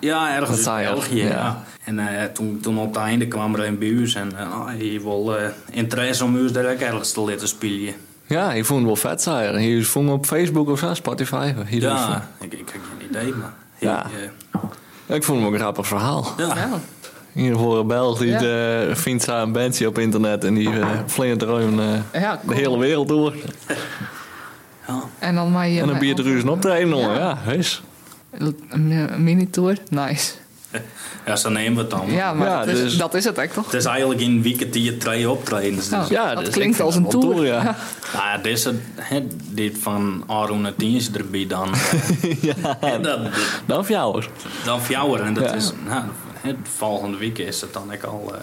ja, ergens Dat in België. ja. Ja. En eh, toen, toen op het einde kwam er een bij ons en eh, ah, hij wil eh, interesse om ons ook ergens te laten spelen. Ja, ik vond het wel vet zijn. Hier vond op Facebook of zo, Spotify. Ja, ik, ik heb geen idee, maar hij, Ja. Ik vond het wel een grappig verhaal. ja. Ja. Hier voor een Belg die Ja. eh, vindt zijn een bandje op internet en die uh, vlindert er gewoon eh, Ja, de hele wereld door. Ja. En dan maar je. En dan ben je er dus een optreden hoor. Ja. Ja, wees. Een mini-tour. Nice. ja, zo nemen we het dan. Ja, maar Ja, dat, is, dus- dat is het echt toch? Het is eigenlijk in weekend die je twee optredens. Dus. Ja, Dat dus klinkt ik als een het wel tour. ja. Nou ja, deze, hè, dit van Aaron het erbij dan. ja, Hè, dat, dan hoor. dan voor jou en dat Ja. is, nou, het volgende week is het dan ook al eh,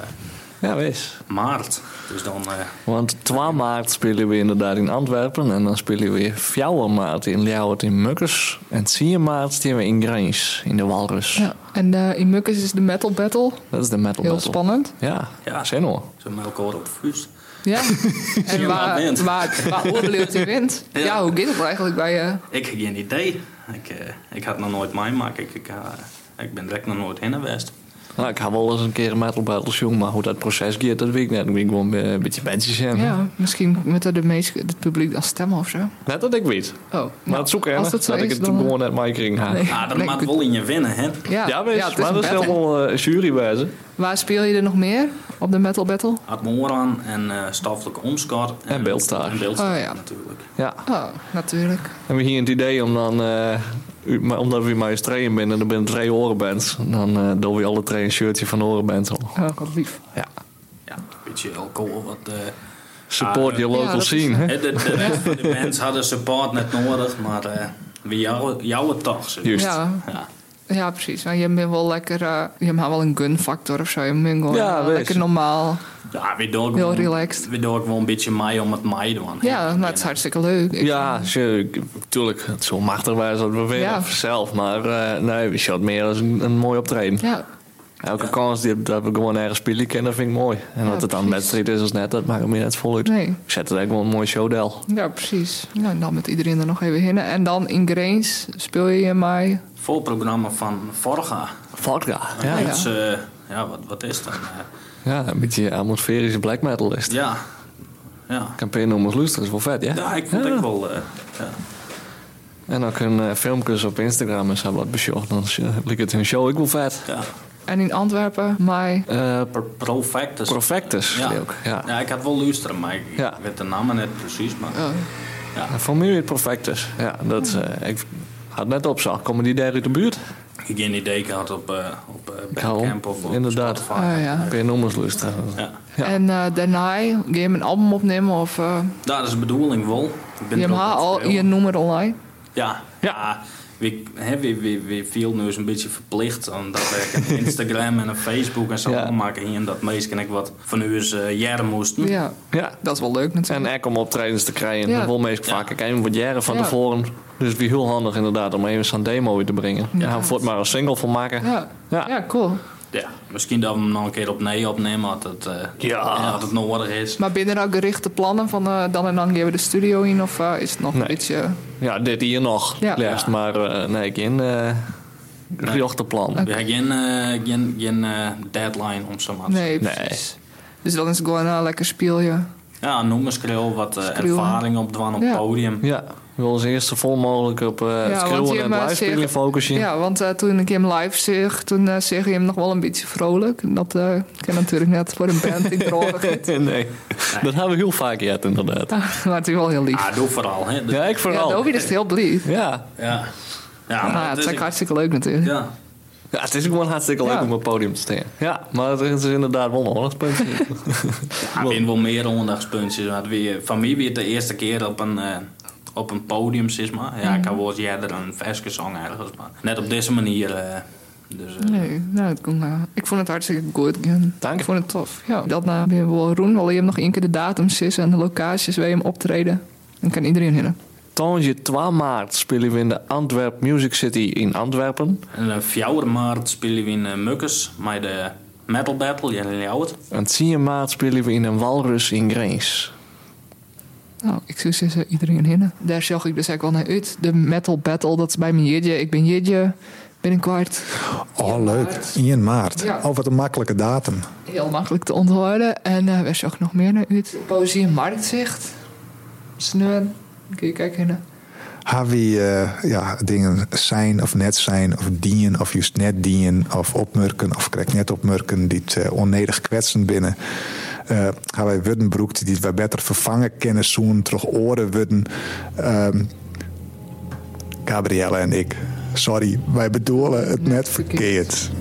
Ja, wees. maart. Dus dan, eh, Want 12 maart spelen we inderdaad in Antwerpen. En dan spelen we weer 4 maart in Ljouwert in Mukkers. En 10 maart spelen we in Grijns in de Walrus. Ja. En eh, in Mukkes is de Metal Battle. Dat is de metal Heel battle. spannend. Ja, Ja. zin hoor. zo met elkaar op vuist. Ja. En waar, waar, waar oordeelt hij wint. Ja. Ja. hoe gaat het eigenlijk bij je? Ik heb geen idee. Ik, eh, ik had nog nooit meemaken. Ik, ik, eh, ik ben direct nog nooit heen geweest. Nou, ik ga wel eens een keer een metal battle jong, maar hoe dat proces gaat, dat weet ik net. Ik ben gewoon eh, een beetje bandjes zijn. Ja, misschien met de meeste het publiek als stemmen of zo. Net dat ik weet. Oh, Maar het zoeken, hè, als dat, dat ik het dan, gewoon net mij kring ha. Nee. Ah, dat Nee, maakt wel in je winnen, hè? Ja, Ja, wees. het is maar dat is helemaal eh, jury wijze. Waar speel je er nog meer op de Metal Battle? Had Moran en eh Staffelijke Omskar. En Beeldstar. En Beeldstar, Oh, ja. natuurlijk. Ja. Oh, natuurlijk. En we hier het idee om dan, eh, u- omdat we maar eens trainen binnen en er binnen twee orenbands, dan eh doen we alle twee een shirtje van de orenbands al. Oh, wat lief. Ja. Ja, een beetje alcohol. Wat, eh, Support your ja, local is- scene, hè? hè, de, bands hadden support net nodig, maar eh wie jou, jou het toch? Juist. Ja, Ja. Ja, precies. Maar je bent wel lekker... eh, je hebt wel een gun factor of zo. Je bent gewoon Ja, eh, lekker normaal. Ja, we doen Heel gewoon, relaxed. We doen gewoon een beetje mij om het mij te doen. Ja, nou, het is hartstikke leuk. Ik- Ja, natuurlijk. Het zal machtig wijzen dat we weer Ja. zelf. Maar eh, nee, we shot meer als een, een mooi optreden. Ja, Elke kans die, dat we gewoon ergens spelen kennen, vind ik mooi. En Ja, dat het dan een precies. wedstrijd is als net, dat maakt me net voluit. Nee. Ik zet het eigenlijk wel een mooi showdel. Ja, precies. Nou, en dan met iedereen er nog even in. En dan in Grains speel je in mei. Voorprogramma van Forga. Vodka. Ja, ja. Dat is, eh, ja, wat, wat is dat? Ja, een beetje atmosferische black metal is het. ja. Ja. Campagnenummers luisteren is wel vet, ja? ja, ik vond het ook wel... eh, ja. En ook hun eh, filmpjes op Instagram en zo wat besjocht. Dan lijkt het hun show ook wel vet. ja. En in Antwerpen mei. Eh Per Profectus. Profectus, ja. ook. Ja. ja, ik had wel luisteren, maar ik Ja. weet de namen net precies. Maar, Oh, En Voor mij weer Profectus. Ja, dat, eh, ik had net opzag. Komen die daar uit de buurt? Ik heb geen idee gehad op, eh op eh, Ja, Bandcamp of op inderdaad. Spotify. oh ja. Kun je nummers luisteren? Ja. Ja. En eh, daarna ga je een album opnemen of uh, Dat is de bedoeling wel. Ik ben je hebt het al je nummer online. Ja, ja. We, hè, we, we, we viel nu eens een beetje verplicht. Omdat ik een Instagram en een Facebook en zo Ja. maken hier. En dat meesten ik wat van u eens eh, jaren moesten. Ja, Ja. dat is wel leuk En natuurlijk. echt om optredens te krijgen. Ja. Dat wil meestal Ja. vaak ik even wat jaren van Ja. tevoren. Dus het is heel handig inderdaad om even zo'n demo weer te brengen. Ja. Gaan we voort maar een single van maken. Ja. Ja. Ja. cool. Ja, misschien dat we hem nog een keer opnieuw opnemen. Als het, eh, Ja. als het nodig is. Maar binnen er al gerichte plannen van eh, dan en dan gaan we de studio in of eh, is het nog Nee. een beetje... Ja, dit hier nog. Ja. Ja. Maar eh, nee, geen uh, gerichte plan. We hebben geen, geen, geen deadline om zo maar te Nee, Nee. precies. Dus dan is het gewoon een lekker spelen. Ja, noem eens schreeuw, wat eh, Schreeuwen. ervaring opdwan op het Ja. podium. Ja, we willen als eerste vol mogelijk op eh schreeuwen je en hebt, live eh, spelen focussen. Ja, want eh, toen ik hem live zag, toen eh zeg je hem nog wel een beetje vrolijk. Dat eh kan natuurlijk net voor een band in droog. nee. dat hebben we heel vaak gehad inderdaad. maar het is wel heel lief. Ah, doe vooral. Hè. Ja, ik Ja, vooral. Dobie is heel blij. Ja. Ja. Ja, ja, het is hartstikke leuk natuurlijk. Ja. Ja, het is gewoon hartstikke leuk Ja. om op het podium te staan. Ja, maar het is inderdaad wel een aandachtspunt. Ja, we wel meer onderdagspuntjes. Want we, van mij weer de eerste keer op een, eh, op een podium, zeg maar. Ja, ik had wel eens eerder een verske song ergens, maar net op deze manier. eh, dus, eh, Nee, nou, het eh, ik vond het hartstikke goed. gaan. Dank je. Ik vond het tof. Ja, dat nou weer wel roen. Wil je hem nog één keer de datums is en de locaties waar je hem optreden. Dan kan iedereen heen. Tonje 12 maart spelen we in de Antwerp Music City in Antwerpen. En op 4 maart spelen we in uh, Mukkes met de Metal Battle, jullie jou het. En 10 maart spelen we in een walrus in Grains. Nou, ik zou zeggen iedereen heen. Daar zag ik dus eigenlijk wel naar uit. De metal battle, dat is bij me Jidje. Ik ben Jidje binnenkort. Oh, leuk. 1 maart. Ja. Oh, wat een makkelijke datum. Heel makkelijk te onthouden. En eh waar zag ik nog meer naar uit? Poëzie en marktzicht. Kun je kijken. Haar wie eh, ja, dingen zijn of net zijn, of dienen, of juist net dienen, of opmerken, of krijg net opmerken die het eh, onnedig kwetsen binnen. Eh gaan wij Wuddenbroek die wij beter vervangen kennen, zoen terug oren worden. Ehm Gabrielle en ik. Sorry, wij bedoelen het net verkeerd.